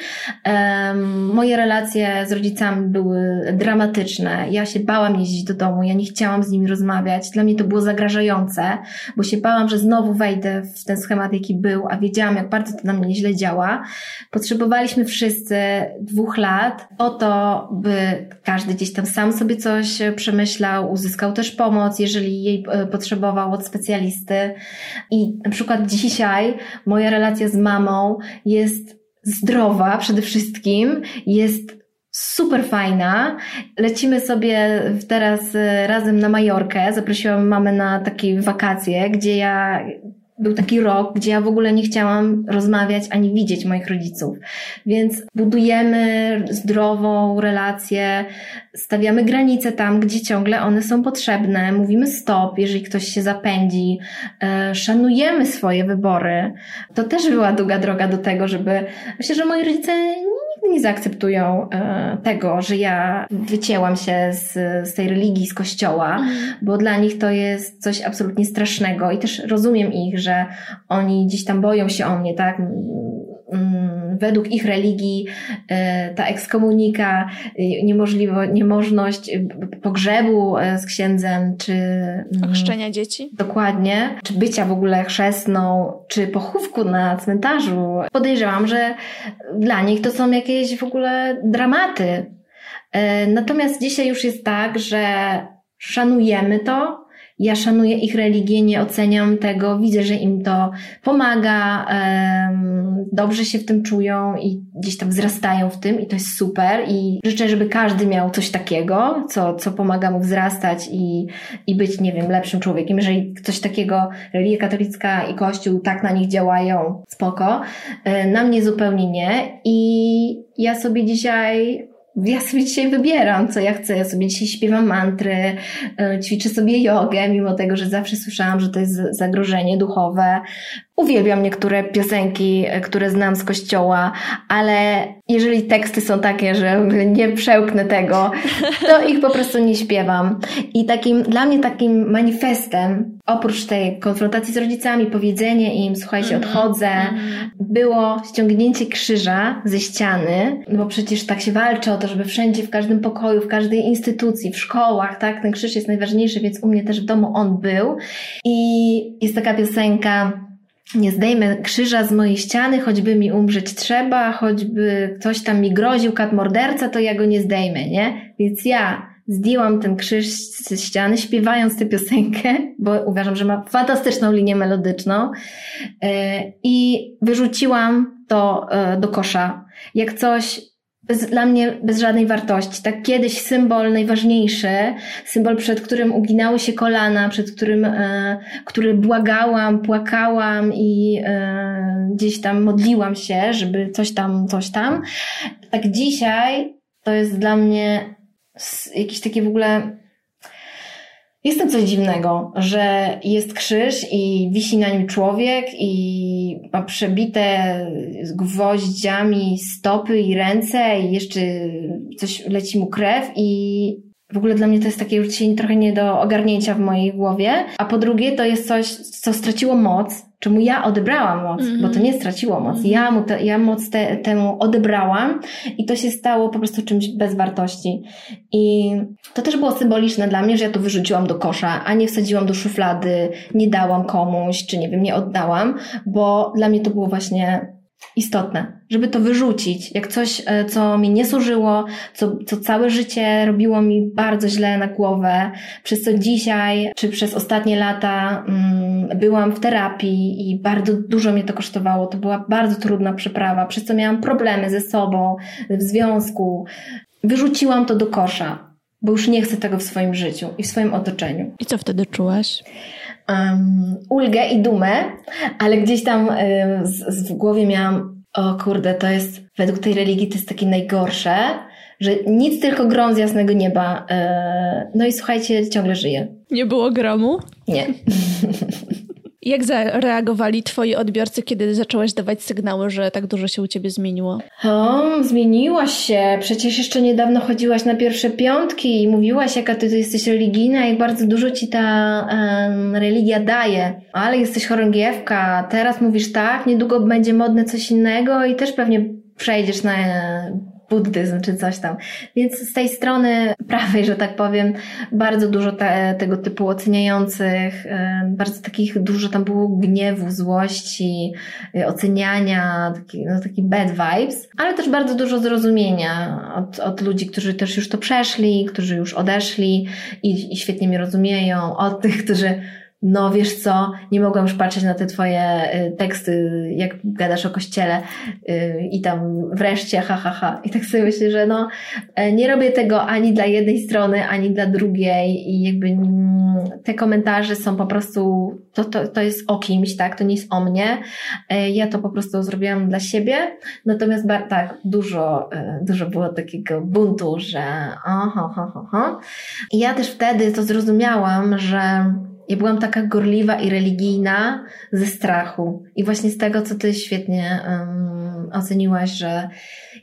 Moje relacje z rodzicami były dramatyczne. Ja się bałam jeździć do domu, ja nie chciałam z nimi rozmawiać. Dla mnie to było zagrażające, bo się bałam, że znowu wejdę w ten schemat, jaki był, a wiedziałam, jak bardzo to na mnie źle działa. Potrzebowaliśmy wszyscy dwóch lat o to, by każdy gdzieś tam sam sobie coś przemyślał, uzyskał też pomoc, jeżeli jej e, potrzebował od I na przykład dzisiaj moja relacja z mamą jest zdrowa przede wszystkim, jest super fajna. Lecimy sobie teraz e, razem na Majorkę. Zaprosiłam mamę na takie wakacje, gdzie ja był taki rok, gdzie ja w ogóle nie chciałam rozmawiać ani widzieć moich rodziców. Więc budujemy zdrową relację, stawiamy granice tam, gdzie ciągle one są potrzebne, mówimy stop, jeżeli ktoś się zapędzi, e, szanujemy swoje wybory. To też była długa droga do tego, żeby. Myślę, że moi rodzice nie zaakceptują e, tego, że ja wycięłam się z, z tej religii, z kościoła, mhm. bo dla nich to jest coś absolutnie strasznego i też rozumiem ich, że oni gdzieś tam boją się o mnie, tak? Mm, według ich religii e, ta ekskomunika, e, niemożliwo, niemożność pogrzebu z księdzem, czy mm, ochrzczenia dzieci. Dokładnie, czy bycia w ogóle chrzestną, czy pochówku na cmentarzu. Podejrzewam, że dla nich to są jakieś w ogóle dramaty. E, natomiast dzisiaj już jest tak, że szanujemy to, ja szanuję ich religię, nie oceniam tego, widzę, że im to pomaga, dobrze się w tym czują i gdzieś tam wzrastają w tym i to jest super i życzę, żeby każdy miał coś takiego, co, co pomaga mu wzrastać i, i być, nie wiem, lepszym człowiekiem. Jeżeli coś takiego religia katolicka i kościół tak na nich działają, spoko. E, na mnie zupełnie nie i ja sobie dzisiaj ja sobie dzisiaj wybieram, co ja chcę. Ja sobie dzisiaj śpiewam mantry, e, ćwiczę sobie jogę, mimo tego, że zawsze słyszałam, że to jest zagrożenie duchowe. Uwielbiam niektóre piosenki, e, które znam z kościoła, ale jeżeli teksty są takie, że nie przełknę tego, to ich po prostu nie śpiewam. I takim, dla mnie takim manifestem, oprócz tej konfrontacji z rodzicami, powiedzenie im, słuchajcie, mhm. odchodzę, mm było ściągnięcie krzyża ze ściany, no bo przecież tak się walczy o to, żeby wszędzie, w każdym pokoju, w każdej instytucji, w szkołach, tak, ten krzyż jest najważniejszy, więc u mnie też w domu on był. I jest taka piosenka, nie zdejmę krzyża z mojej ściany, choćby mi umrzeć trzeba, choćby ktoś tam mi groził, kat morderca, to ja go nie zdejmę, nie? Więc ja zdjęłam ten krzyż ze ściany, śpiewając tę piosenkę, bo uważam, że ma fantastyczną linię melodyczną e, i wyrzuciłam to e, do kosza. Jak coś bez, dla mnie bez żadnej wartości. Tak kiedyś symbol najważniejszy, symbol przed którym uginały się kolana, przed którym, e, który błagałam, płakałam i e, gdzieś tam modliłam się, żeby coś tam, coś tam. Tak dzisiaj to jest dla mnie jakiś taki w ogóle jest to coś dziwnego, że jest krzyż i wisi na nim człowiek i ma przebite gwoździami stopy i ręce i jeszcze coś leci mu krew i w ogóle dla mnie to jest takie już trochę nie do ogarnięcia w mojej głowie. A po drugie to jest coś, co straciło moc, czemu ja odebrałam moc, mm bo to nie straciło moc. Mm. Ja, mu te, ja moc te, temu odebrałam i to się stało po prostu czymś bez wartości. I to też było symboliczne dla mnie, że ja to wyrzuciłam do kosza, a nie wsadziłam do szuflady, nie dałam komuś, czy nie wiem, nie oddałam, bo dla mnie to było właśnie istotne, żeby to wyrzucić, jak coś, e, co mi nie służyło, co, co całe życie robiło mi bardzo źle na głowę, przez co dzisiaj, czy przez ostatnie lata mm, byłam w terapii i bardzo dużo mnie to kosztowało. To była bardzo trudna przeprawa, przez co miałam problemy ze sobą, w związku. Wyrzuciłam to do kosza, bo już nie chcę tego w swoim życiu i w swoim otoczeniu. I co wtedy czułaś? Um, ulgę i dumę, ale gdzieś tam um, z, z, w głowie miałam, o kurde, to jest, według tej religii to jest takie najgorsze, że nic tylko grom z jasnego nieba. E, no i słuchajcie, ciągle żyję. Nie było gromu? Nie. Jak zareagowali twoi odbiorcy, kiedy zaczęłaś dawać sygnały, że tak dużo się u ciebie zmieniło? O, zmieniłaś się. Przecież jeszcze niedawno chodziłaś na pierwsze piątki i mówiłaś, jaka ty, ty jesteś religijna, jak bardzo dużo ci ta um, religia daje. Ale jesteś chorągiewka, teraz mówisz tak, niedługo będzie modne coś innego i też pewnie przejdziesz na buddyzm czy coś tam. Więc z tej strony prawej, że tak powiem, bardzo dużo te, tego typu oceniających, bardzo takich, dużo tam było gniewu, złości, y, oceniania, taki, no, taki bad vibes, ale też bardzo dużo zrozumienia od, od ludzi, którzy też już to przeszli, którzy już odeszli i, i świetnie mnie rozumieją, od tych, którzy no wiesz co, nie mogłam już patrzeć na te twoje y, teksty, jak gadasz o kościele y, i tam wreszcie ha, ha, ha. I tak sobie myślę, że no e, nie robię tego ani dla jednej strony, ani dla drugiej i jakby mm, te komentarze są po prostu, to, to, to jest o kimś, tak, to nie jest o mnie. E, ja to po prostu zrobiłam dla siebie, natomiast tak, dużo, e, dużo było takiego buntu, że ho, ho, ho. I ja też wtedy to zrozumiałam, że ja byłam taka gorliwa i religijna ze strachu. I właśnie z tego, co ty świetnie um, oceniłaś, że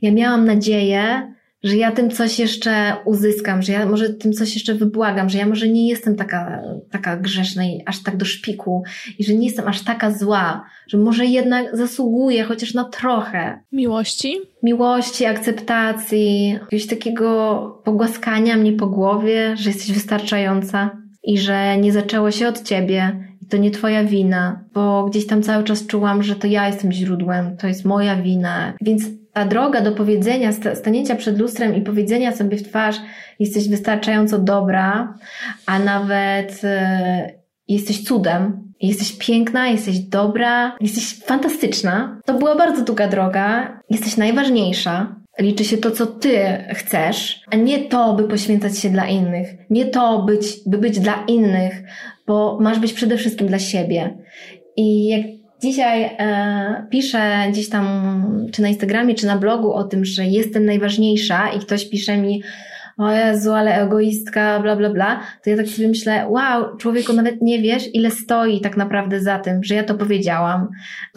ja miałam nadzieję, że ja tym coś jeszcze uzyskam, że ja może tym coś jeszcze wybłagam, że ja może nie jestem taka, taka grzeszna i aż tak do szpiku i że nie jestem aż taka zła, że może jednak zasługuję chociaż na trochę. Miłości? Miłości, akceptacji, jakiegoś takiego pogłaskania mnie po głowie, że jesteś wystarczająca i że nie zaczęło się od ciebie i to nie twoja wina, bo gdzieś tam cały czas czułam, że to ja jestem źródłem, to jest moja wina. Więc ta droga do powiedzenia, stanięcia przed lustrem i powiedzenia sobie w twarz, jesteś wystarczająco dobra, a nawet e, jesteś cudem, jesteś piękna, jesteś dobra, jesteś fantastyczna. To była bardzo długa droga, jesteś najważniejsza, Liczy się to, co ty chcesz, a nie to, by poświęcać się dla innych. Nie to, być, by być dla innych, bo masz być przede wszystkim dla siebie. I jak dzisiaj e, piszę gdzieś tam, czy na Instagramie, czy na blogu o tym, że jestem najważniejsza i ktoś pisze mi, o Jezu, ale egoistka, bla, bla, bla, to ja tak sobie myślę, wow, człowieku, nawet nie wiesz, ile stoi tak naprawdę za tym, że ja to powiedziałam.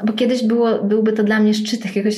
Bo kiedyś było, byłby to dla mnie szczyt jakiegoś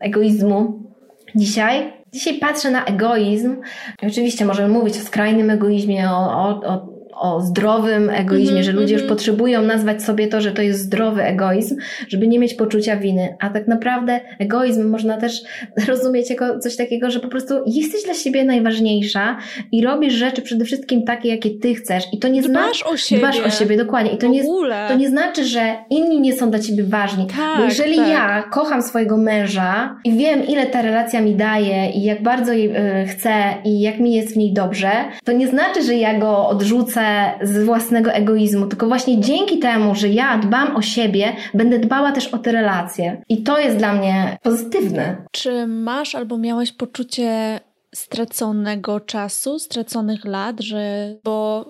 egoizmu, Dzisiaj, dzisiaj patrzę na egoizm. Oczywiście możemy mówić o skrajnym egoizmie, o, o, o o zdrowym egoizmie, mm -hmm, że ludzie już mhm. potrzebują nazwać sobie to, że to jest zdrowy egoizm, żeby nie mieć poczucia winy. A tak naprawdę egoizm można też rozumieć jako coś takiego, że po prostu jesteś dla siebie najważniejsza i robisz rzeczy przede wszystkim takie, jakie ty chcesz. I to nie dbasz o siebie. Dbasz o siebie, dokładnie. I to, nie, to nie znaczy, że inni nie są dla ciebie ważni. Tak, Bo jeżeli tak. ja kocham swojego męża i wiem, ile ta relacja mi daje i jak bardzo jej y, chcę i jak mi jest w niej dobrze, to nie znaczy, że ja go odrzucę z własnego egoizmu, tylko właśnie dzięki temu, że ja dbam o siebie, będę dbała też o te relacje. I to jest dla mnie pozytywne. Czy masz albo miałaś poczucie straconego czasu, straconych lat, że bo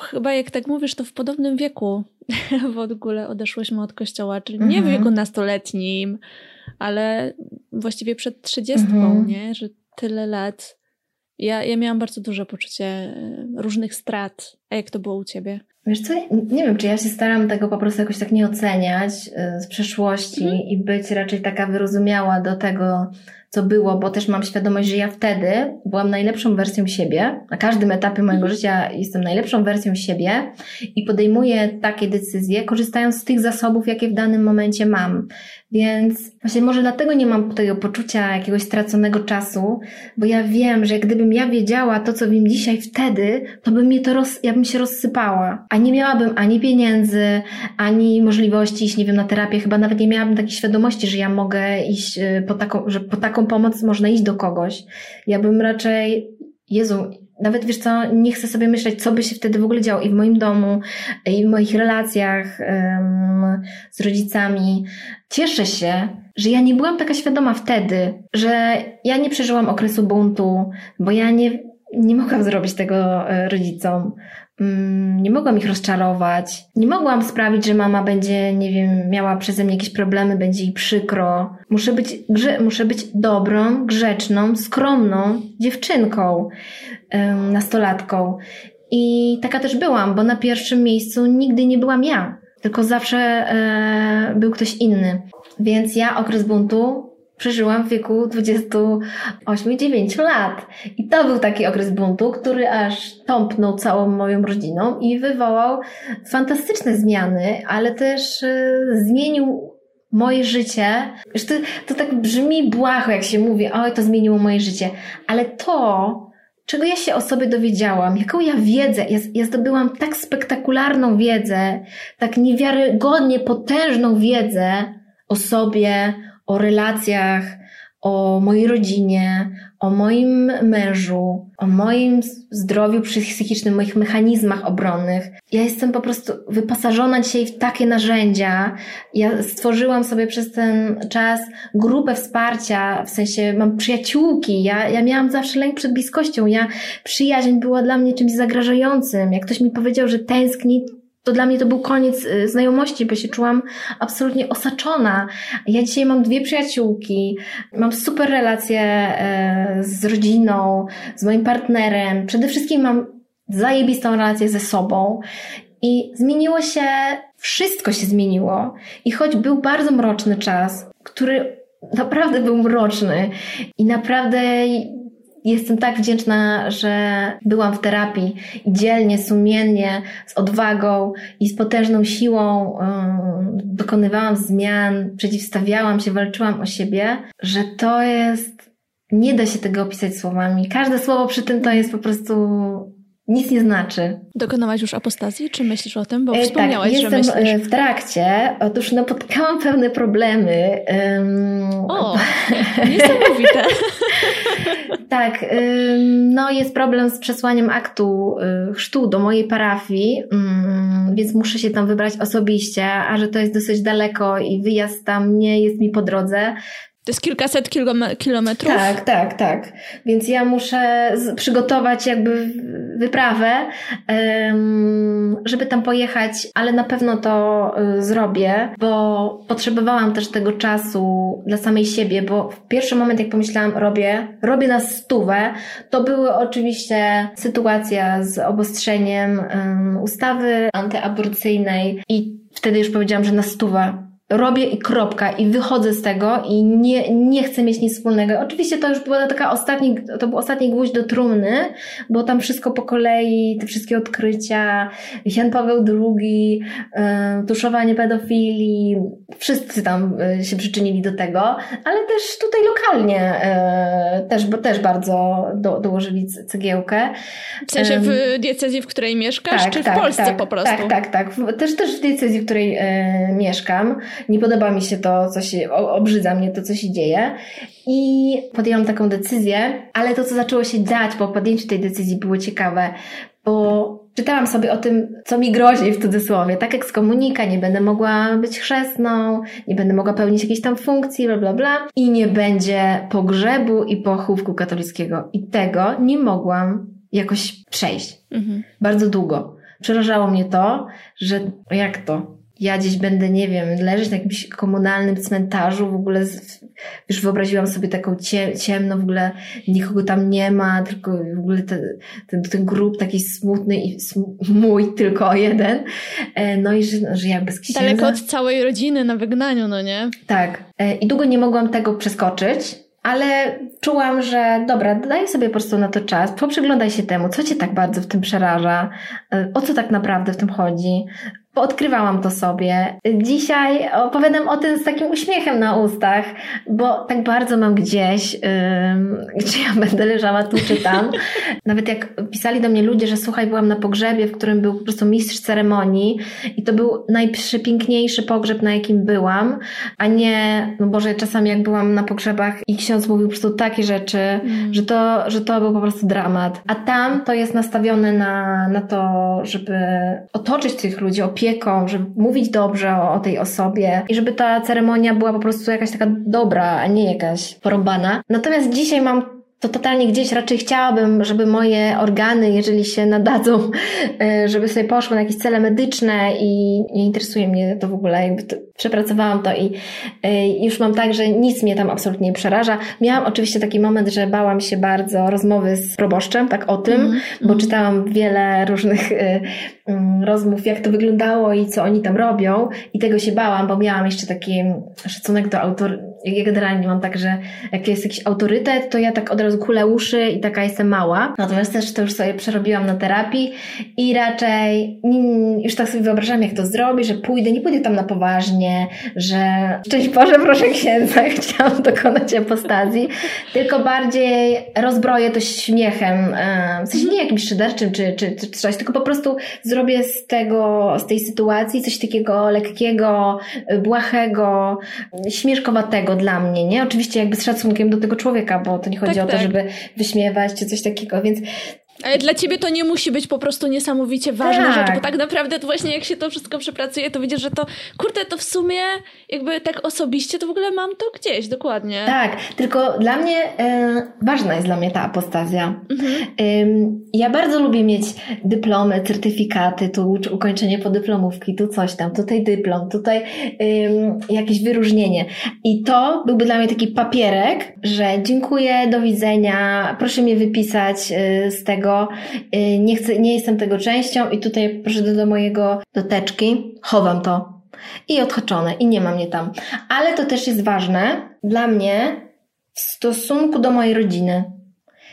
chyba jak tak mówisz, to w podobnym wieku w ogóle odeszłyśmy od kościoła, czyli nie w mhm. wieku nastoletnim, ale właściwie przed trzydziestką, mhm. nie? Że tyle lat ja, ja miałam bardzo duże poczucie e, różnych strat. A jak to było u ciebie? Wiesz co, nie wiem, czy ja się staram tego po prostu jakoś tak nie oceniać e, z przeszłości mm. i być raczej taka wyrozumiała do tego, co było, bo też mam świadomość, że ja wtedy byłam najlepszą wersją siebie. Na każdym etapie mojego życia jestem najlepszą wersją siebie i podejmuję takie decyzje, korzystając z tych zasobów, jakie w danym momencie mam. Więc właśnie może dlatego nie mam tego poczucia jakiegoś straconego czasu, bo ja wiem, że gdybym ja wiedziała to, co wiem dzisiaj wtedy, to by mnie to roz, ja bym się rozsypała. A nie miałabym ani pieniędzy, ani możliwości iść, nie wiem, na terapię. Chyba nawet nie miałabym takiej świadomości, że ja mogę iść y, po taką, że po taką pomoc można iść do kogoś. Ja bym raczej, Jezu, nawet wiesz co, nie chcę sobie myśleć, co by się wtedy w ogóle działo i w moim domu, i w moich relacjach um, z rodzicami. Cieszę się, że ja nie byłam taka świadoma wtedy, że ja nie przeżyłam okresu buntu, bo ja nie, nie mogłam zrobić tego e, rodzicom. Mm, nie mogłam ich rozczarować. Nie mogłam sprawić, że mama będzie, nie wiem, miała przeze mnie jakieś problemy, będzie jej przykro. Muszę być, grze, muszę być dobrą, grzeczną, skromną dziewczynką, nastolatką. I taka też byłam, bo na pierwszym miejscu nigdy nie byłam ja, tylko zawsze e, był ktoś inny. Więc ja okres buntu przeżyłam w wieku 28-9 lat. I to był taki okres buntu, który aż tąpnął całą moją rodziną i wywołał fantastyczne zmiany, ale też y, zmienił moje życie. To, to tak brzmi błaho, jak się mówi, oj, to zmieniło moje życie. Ale to, czego ja się o sobie dowiedziałam, jaką ja wiedzę, ja, ja zdobyłam tak spektakularną wiedzę, tak niewiarygodnie potężną wiedzę o sobie, o relacjach, o mojej rodzinie, o moim mężu, o moim zdrowiu psychicznym, moich mechanizmach obronnych. Ja jestem po prostu wyposażona dzisiaj w takie narzędzia. Ja stworzyłam sobie przez ten czas grupę wsparcia, w sensie mam przyjaciółki. Ja, ja miałam zawsze lęk przed bliskością. Ja, przyjaźń była dla mnie czymś zagrażającym. Jak ktoś mi powiedział, że tęskni, to dla mnie to był koniec y, znajomości, bo się czułam absolutnie osaczona. Ja dzisiaj mam dwie przyjaciółki, mam super relacje e, z rodziną, z moim partnerem. Przede wszystkim mam zajebistą relację ze sobą. I zmieniło się, wszystko się zmieniło. I choć był bardzo mroczny czas, który naprawdę był mroczny i naprawdę Jestem tak wdzięczna, że byłam w terapii i dzielnie, sumiennie, z odwagą i z potężną siłą um, dokonywałam zmian, przeciwstawiałam się, walczyłam o siebie, że to jest, nie da się tego opisać słowami. Każde słowo przy tym to jest po prostu nic nie znaczy. Dokonałaś już apostazji, czy myślisz o tym? Bo e, wspomniałaś, tak, że jestem myślisz. w trakcie. Otóż napotkałam pewne problemy. Um, o, niesamowite. tak, um, no jest problem z przesłaniem aktu um, chrztu do mojej parafii, um, więc muszę się tam wybrać osobiście, a że to jest dosyć daleko i wyjazd tam nie jest mi po drodze, to jest kilkaset kilometrów? Tak, tak, tak. Więc ja muszę przygotować jakby wyprawę, żeby tam pojechać, ale na pewno to y, zrobię, bo potrzebowałam też tego czasu dla samej siebie, bo w pierwszy moment jak pomyślałam, robię, robię na stówę, to były oczywiście sytuacja z obostrzeniem ustawy antyaborcyjnej i wtedy już powiedziałam, że na stówę robię i kropka i wychodzę z tego i nie, nie chcę mieć nic wspólnego. Oczywiście to już była taka ostatni, to był ostatni gwóźdź do trumny, bo tam wszystko po kolei, te wszystkie odkrycia, Jan Paweł II, tuszowanie pedofilii, wszyscy tam y, się przyczynili do tego, ale też tutaj lokalnie y, też, bo też bardzo do, dołożyli cegiełkę. W sensie w diecezji, w której mieszkasz, tak, czy w tak, Polsce tak, po prostu? Tak, tak, tak. Też, też w diecezji, w której mieszkam nie podoba mi się to, co się, obrzydza mnie to, co się dzieje. I podjęłam taką decyzję, ale to, co zaczęło się dziać po podjęciu tej decyzji było ciekawe, bo czytałam sobie o tym, co mi grozi w cudzysłowie. Tak jak z komunika, nie będę mogła być chrzestną, nie będę mogła pełnić jakiejś tam funkcji, bla, bla, bla. I nie będzie pogrzebu i pochówku katolickiego. I tego nie mogłam jakoś przejść. Mhm. Bardzo długo. Przerażało mnie to, że jak to? Ja gdzieś będę, nie wiem, leżeć na jakimś komunalnym cmentarzu, w ogóle, już wyobraziłam sobie taką cie, ciemno, w ogóle nikogo tam nie ma, tylko w ogóle ten, ten, ten grób taki smutny i mój tylko jeden. E, no i że, że ja bez księdza. Daleko od całej rodziny na wygnaniu, no nie? Tak. E, I długo nie mogłam tego przeskoczyć, ale czułam, że dobra, daj sobie po prostu na to czas, poprzyglądaj się temu, co cię tak bardzo w tym przeraża, y, o co tak naprawdę w tym chodzi, Odkrywałam to sobie. Dzisiaj opowiadam o tym z takim uśmiechem na ustach, bo tak bardzo mam gdzieś, yy, gdzie ja będę leżała tu czy tam. Nawet jak pisali do mnie ludzie, że słuchaj, byłam na pogrzebie, w którym był po prostu mistrz ceremonii i to był najprzepiękniejszy pogrzeb, na jakim byłam, a nie, no Boże, czasami jak byłam na pogrzebach i ksiądz mówił po prostu takie rzeczy, mm. że, to, że to był po prostu dramat. A tam to jest nastawione na, na to, żeby otoczyć tych ludzi opieką, opieką, żeby mówić dobrze o, o, tej osobie i żeby ta ceremonia była po prostu jakaś taka dobra, a nie jakaś porąbana. Natomiast dzisiaj mam to totalnie gdzieś raczej chciałabym, żeby moje organy, jeżeli się nadadzą, e, żeby sobie poszły na jakieś cele medyczne i nie interesuje mnie to w ogóle, jakby to, przepracowałam to i e, już mam tak, że nic mnie tam absolutnie nie przeraża. Miałam oczywiście taki moment, że bałam się bardzo rozmowy z proboszczem, tak o tym, mm, bo mm. czytałam wiele różnych e, mm, rozmów, jak to wyglądało i co oni tam robią i tego się bałam, bo miałam jeszcze taki szacunek do autor ja generalnie mam tak, że jak jest jakiś autorytet, to ja tak od razu kulę uszy i taka jestem mała. Natomiast też to już sobie przerobiłam na terapii i raczej już tak sobie wyobrażam, jak to zrobić, że pójdę, nie pójdę tam na poważnie, że szczęść Boże, proszę księdza, chciałam dokonać apostazji, tylko bardziej rozbroję to śmiechem, w sensie nie jakimś szyderczym czy, czy, czy coś, tylko po prostu zrobię z tego, z tej sytuacji coś takiego lekkiego, błahego, śmieszkowatego, dla mnie, nie? Oczywiście jakby z szacunkiem do tego człowieka, bo to nie chodzi tak, o to, tak. żeby wyśmiewać czy coś takiego, więc ale dla ciebie to nie musi być po prostu niesamowicie ważna tak. rzecz, bo tak naprawdę to właśnie jak się to wszystko przepracuje, to widzisz, że to kurde, to w sumie jakby tak osobiście to w ogóle mam to gdzieś, dokładnie. Tak, tylko dla mnie y, ważna jest dla mnie ta apostazja. Mhm. Y, ja bardzo lubię mieć dyplomy, certyfikaty, tu ukończenie podyplomówki, tu coś tam, tutaj dyplom, tutaj y, jakieś wyróżnienie. I to byłby dla mnie taki papierek, że dziękuję, do widzenia, proszę mnie wypisać y, z tego tego, y, nie chcę, nie jestem tego częścią i tutaj proszę do, mojego doteczki, chowam to. I odhaczone, i nie ma mnie tam. Ale to też jest ważne dla mnie w stosunku do mojej rodziny.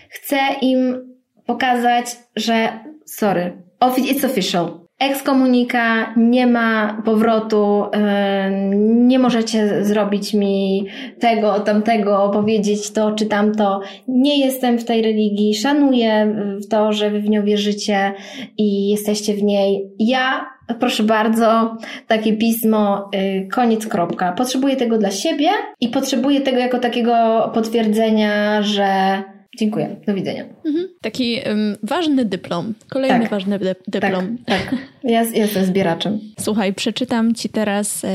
Chcę im pokazać, że sorry, it's official. Ekskomunika, nie ma powrotu, nie możecie zrobić mi tego, tamtego, powiedzieć to czy tamto. Nie jestem w tej religii, szanuję to, że wy w nią wierzycie i jesteście w niej. Ja proszę bardzo, takie pismo, y, koniec, kropka. Potrzebuję tego dla siebie i potrzebuję tego jako takiego potwierdzenia, że Dziękuję. Do widzenia. Mhm. Taki um, ważny dyplom. Kolejny tak. ważny dy dyplom. Tak, tak. Ja jestem zbieraczem. Słuchaj, przeczytam Ci teraz e,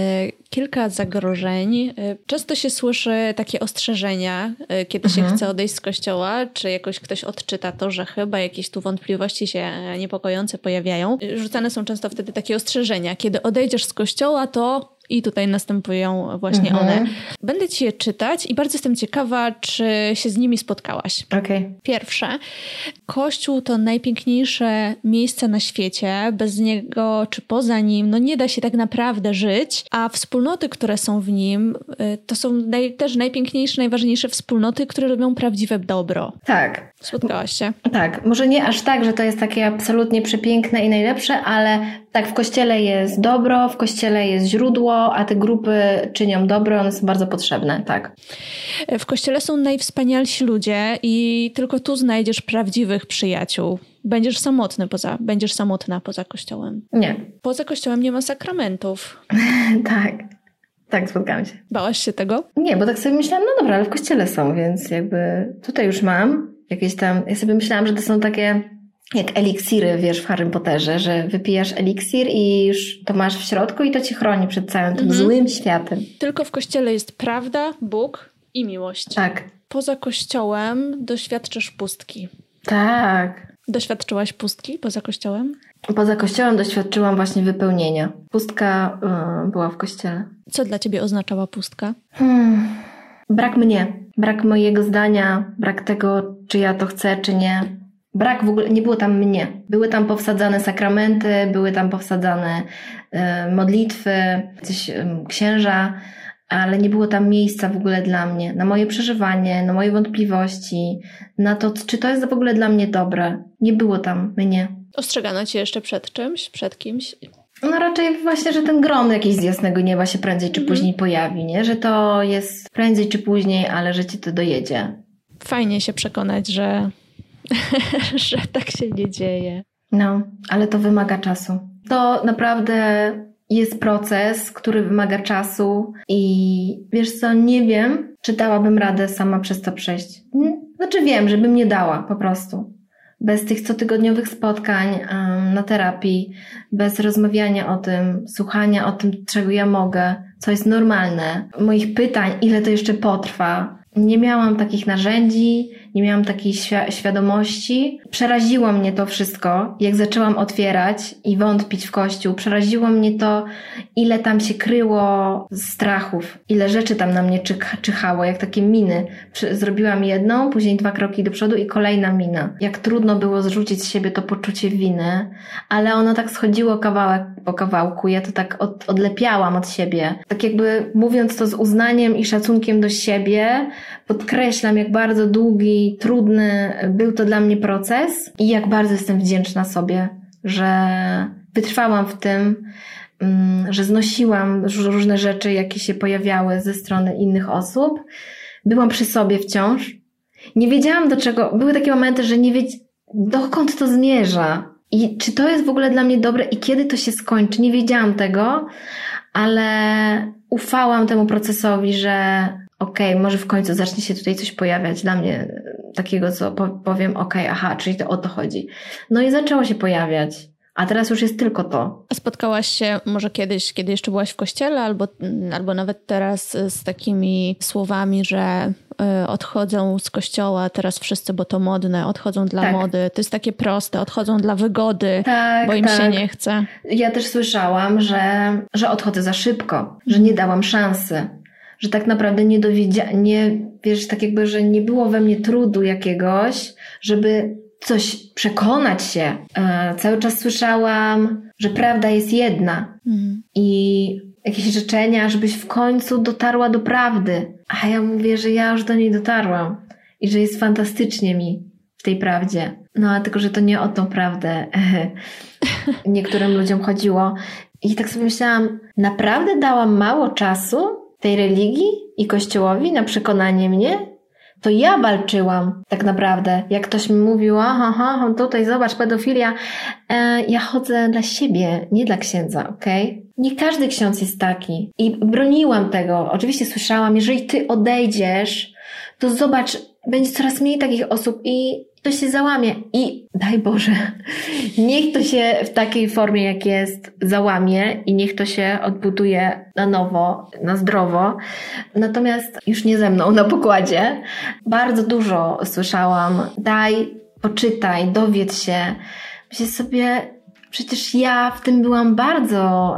kilka zagrożeń. E, często się słyszy takie ostrzeżenia, e, kiedy mhm. się chce odejść z kościoła, czy jakoś ktoś odczyta to, że chyba jakieś tu wątpliwości się e, niepokojące pojawiają. Rzucane są często wtedy takie ostrzeżenia. Kiedy odejdziesz z kościoła, to i tutaj następują właśnie mhm. one. Będę ci je czytać i bardzo jestem ciekawa, czy się z nimi spotkałaś. Okay. Pierwsze. Kościół to najpiękniejsze miejsce na świecie. Bez niego czy poza nim no nie da się tak naprawdę żyć, a wspólnoty, które są w nim, y, to są naj, też najpiękniejsze, najważniejsze wspólnoty, które robią prawdziwe dobro. Tak. Spotkałaś się? Tak. Może nie aż tak, że to jest takie absolutnie przepiękne i najlepsze, ale tak, w kościele jest dobro, w kościele jest źródło, a te grupy czynią dobro, one są bardzo potrzebne, tak. W kościele są najwspanialsi ludzie i tylko tu znajdziesz prawdziwych przyjaciół. Będziesz samotny poza, będziesz samotna poza kościołem. Nie. Poza kościołem nie ma sakramentów. tak. Tak, spotkałam się. Bałaś się tego? Nie, bo tak sobie myślałam, no dobra, ale w kościele są, więc jakby tutaj już mam jakieś tam, ja sobie myślałam, że to są takie jak eliksiry, wiesz, w Harry Potterze, że wypijasz eliksir i już to masz w środku i to ci chroni przed całym tym mhm. złym światem. Tylko w kościele jest prawda, Bóg i miłość. Tak. Poza kościołem doświadczysz pustki. Tak. Doświadczyłaś pustki poza kościołem? Poza kościołem doświadczyłam właśnie wypełnienia. Pustka yy, była w kościele. Co dla ciebie oznaczała pustka? Hmm. Brak mnie, brak mojego zdania, brak tego, czy ja to chcę, czy nie brak w ogóle, nie było tam mnie. Były tam powsadzane sakramenty, były tam powsadzane y, modlitwy, coś, y, księża, ale nie było tam miejsca w ogóle dla mnie, na moje przeżywanie, na moje wątpliwości, na to, czy to jest w ogóle dla mnie dobre. Nie było tam mnie. Ostrzegano cię jeszcze przed czymś, przed kimś? No raczej właśnie, że ten grom jakiś z jasnego nieba się prędzej czy później mhm. pojawi, nie? Że to jest prędzej czy później, ale że ci to dojedzie. Fajnie się przekonać, że, że tak się nie dzieje. No, ale to wymaga czasu. To naprawdę jest proces, który wymaga czasu i wiesz co, nie wiem, czy dałabym radę sama przez to przejść. Znaczy wiem, żebym nie dała po prostu. Bez tych cotygodniowych spotkań na terapii, bez rozmawiania o tym, słuchania o tym, czego ja mogę, co jest normalne, moich pytań, ile to jeszcze potrwa. Nie miałam takich narzędzi, nie miałam takiej świ świadomości. Przeraziło mnie to wszystko, jak zaczęłam otwierać i wątpić w Kościół. Przeraziło mnie to, ile tam się kryło strachów, ile rzeczy tam na mnie czyhało, jak takie miny. Zrobiłam jedną, później dwa kroki do przodu i kolejna mina. Jak trudno było zrzucić z siebie to poczucie winy, ale ono tak schodziło kawałek po kawałku. Ja to tak od, odlepiałam od siebie. Tak jakby mówiąc to z uznaniem i szacunkiem do siebie, podkreślam, jak bardzo długi, trudny był to dla mnie proces i jak bardzo jestem wdzięczna sobie, że wytrwałam w tym, mm, że znosiłam różne rzeczy, jakie się pojawiały ze strony innych osób. Byłam przy sobie wciąż. Nie wiedziałam do czego. Były takie momenty, że nie wiedziałam, dokąd to zmierza. I czy to jest w ogóle dla mnie dobre i kiedy to się skończy? Nie wiedziałam tego, ale ufałam temu procesowi, że okej, okay, może w końcu zacznie się tutaj coś pojawiać dla mnie takiego, co powiem, okej, okay, aha, czyli to o to chodzi. No i zaczęło się pojawiać. A teraz już jest tylko to. Spotkałaś się może kiedyś, kiedy jeszcze byłaś w kościele, albo, albo nawet teraz z takimi słowami, że y, odchodzą z kościoła teraz wszyscy, bo to modne, odchodzą dla tak. mody. To jest takie proste, odchodzą dla wygody, tak, bo im tak. się nie chce. Ja też słyszałam, że, że odchodzę za szybko, że nie dałam szansy że tak naprawdę nie dowiedziałam, nie, wiesz, tak jakby, że nie było we mnie trudu jakiegoś, żeby coś przekonać się. E, cały czas słyszałam, że prawda jest jedna mhm. i jakieś życzenia, żebyś w końcu dotarła do prawdy. A ja mówię, że ja już do niej dotarłam i że jest fantastycznie mi w tej prawdzie. No, a tylko, że to nie o tą prawdę niektórym ludziom chodziło. I tak sobie myślałam, naprawdę dałam mało czasu tej religii i kościołowi na przekonanie mnie, to ja walczyłam tak naprawdę. Jak ktoś mi mówił, aha, aha tutaj zobacz, pedofilia, e, ja chodzę dla siebie, nie dla księdza, okej? Okay? Nie każdy ksiądz jest taki. I broniłam tego. Oczywiście słyszałam, jeżeli ty odejdziesz, to zobacz, będzie coraz mniej takich osób i to się załamie. I daj Boże, niech to się w takiej formie, jak jest, załamie i niech to się odbuduje na nowo, na zdrowo. Natomiast już nie ze mną na pokładzie. Bardzo dużo słyszałam. Daj, poczytaj, dowiedz się. Myślę sobie, Przecież ja w tym byłam bardzo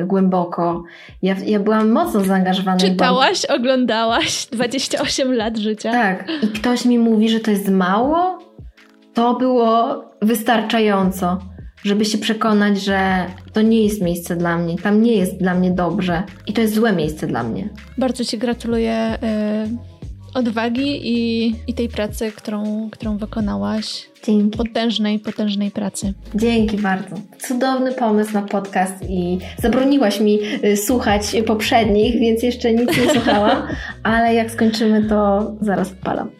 y, głęboko. Ja, ja byłam mocno zaangażowana. Czytałaś, bo... oglądałaś 28 lat życia. Tak. I ktoś mi mówi, że to jest mało. To było wystarczająco, żeby się przekonać, że to nie jest miejsce dla mnie. Tam nie jest dla mnie dobrze. I to jest złe miejsce dla mnie. Bardzo Ci gratuluję. Y odwagi i, i tej pracy, którą, którą wykonałaś. Dzięki. Potężnej, potężnej pracy. Dzięki bardzo. Cudowny pomysł na podcast i zabroniłaś mi y, słuchać poprzednich, więc jeszcze nic nie słuchałam, ale jak skończymy, to zaraz odpalam.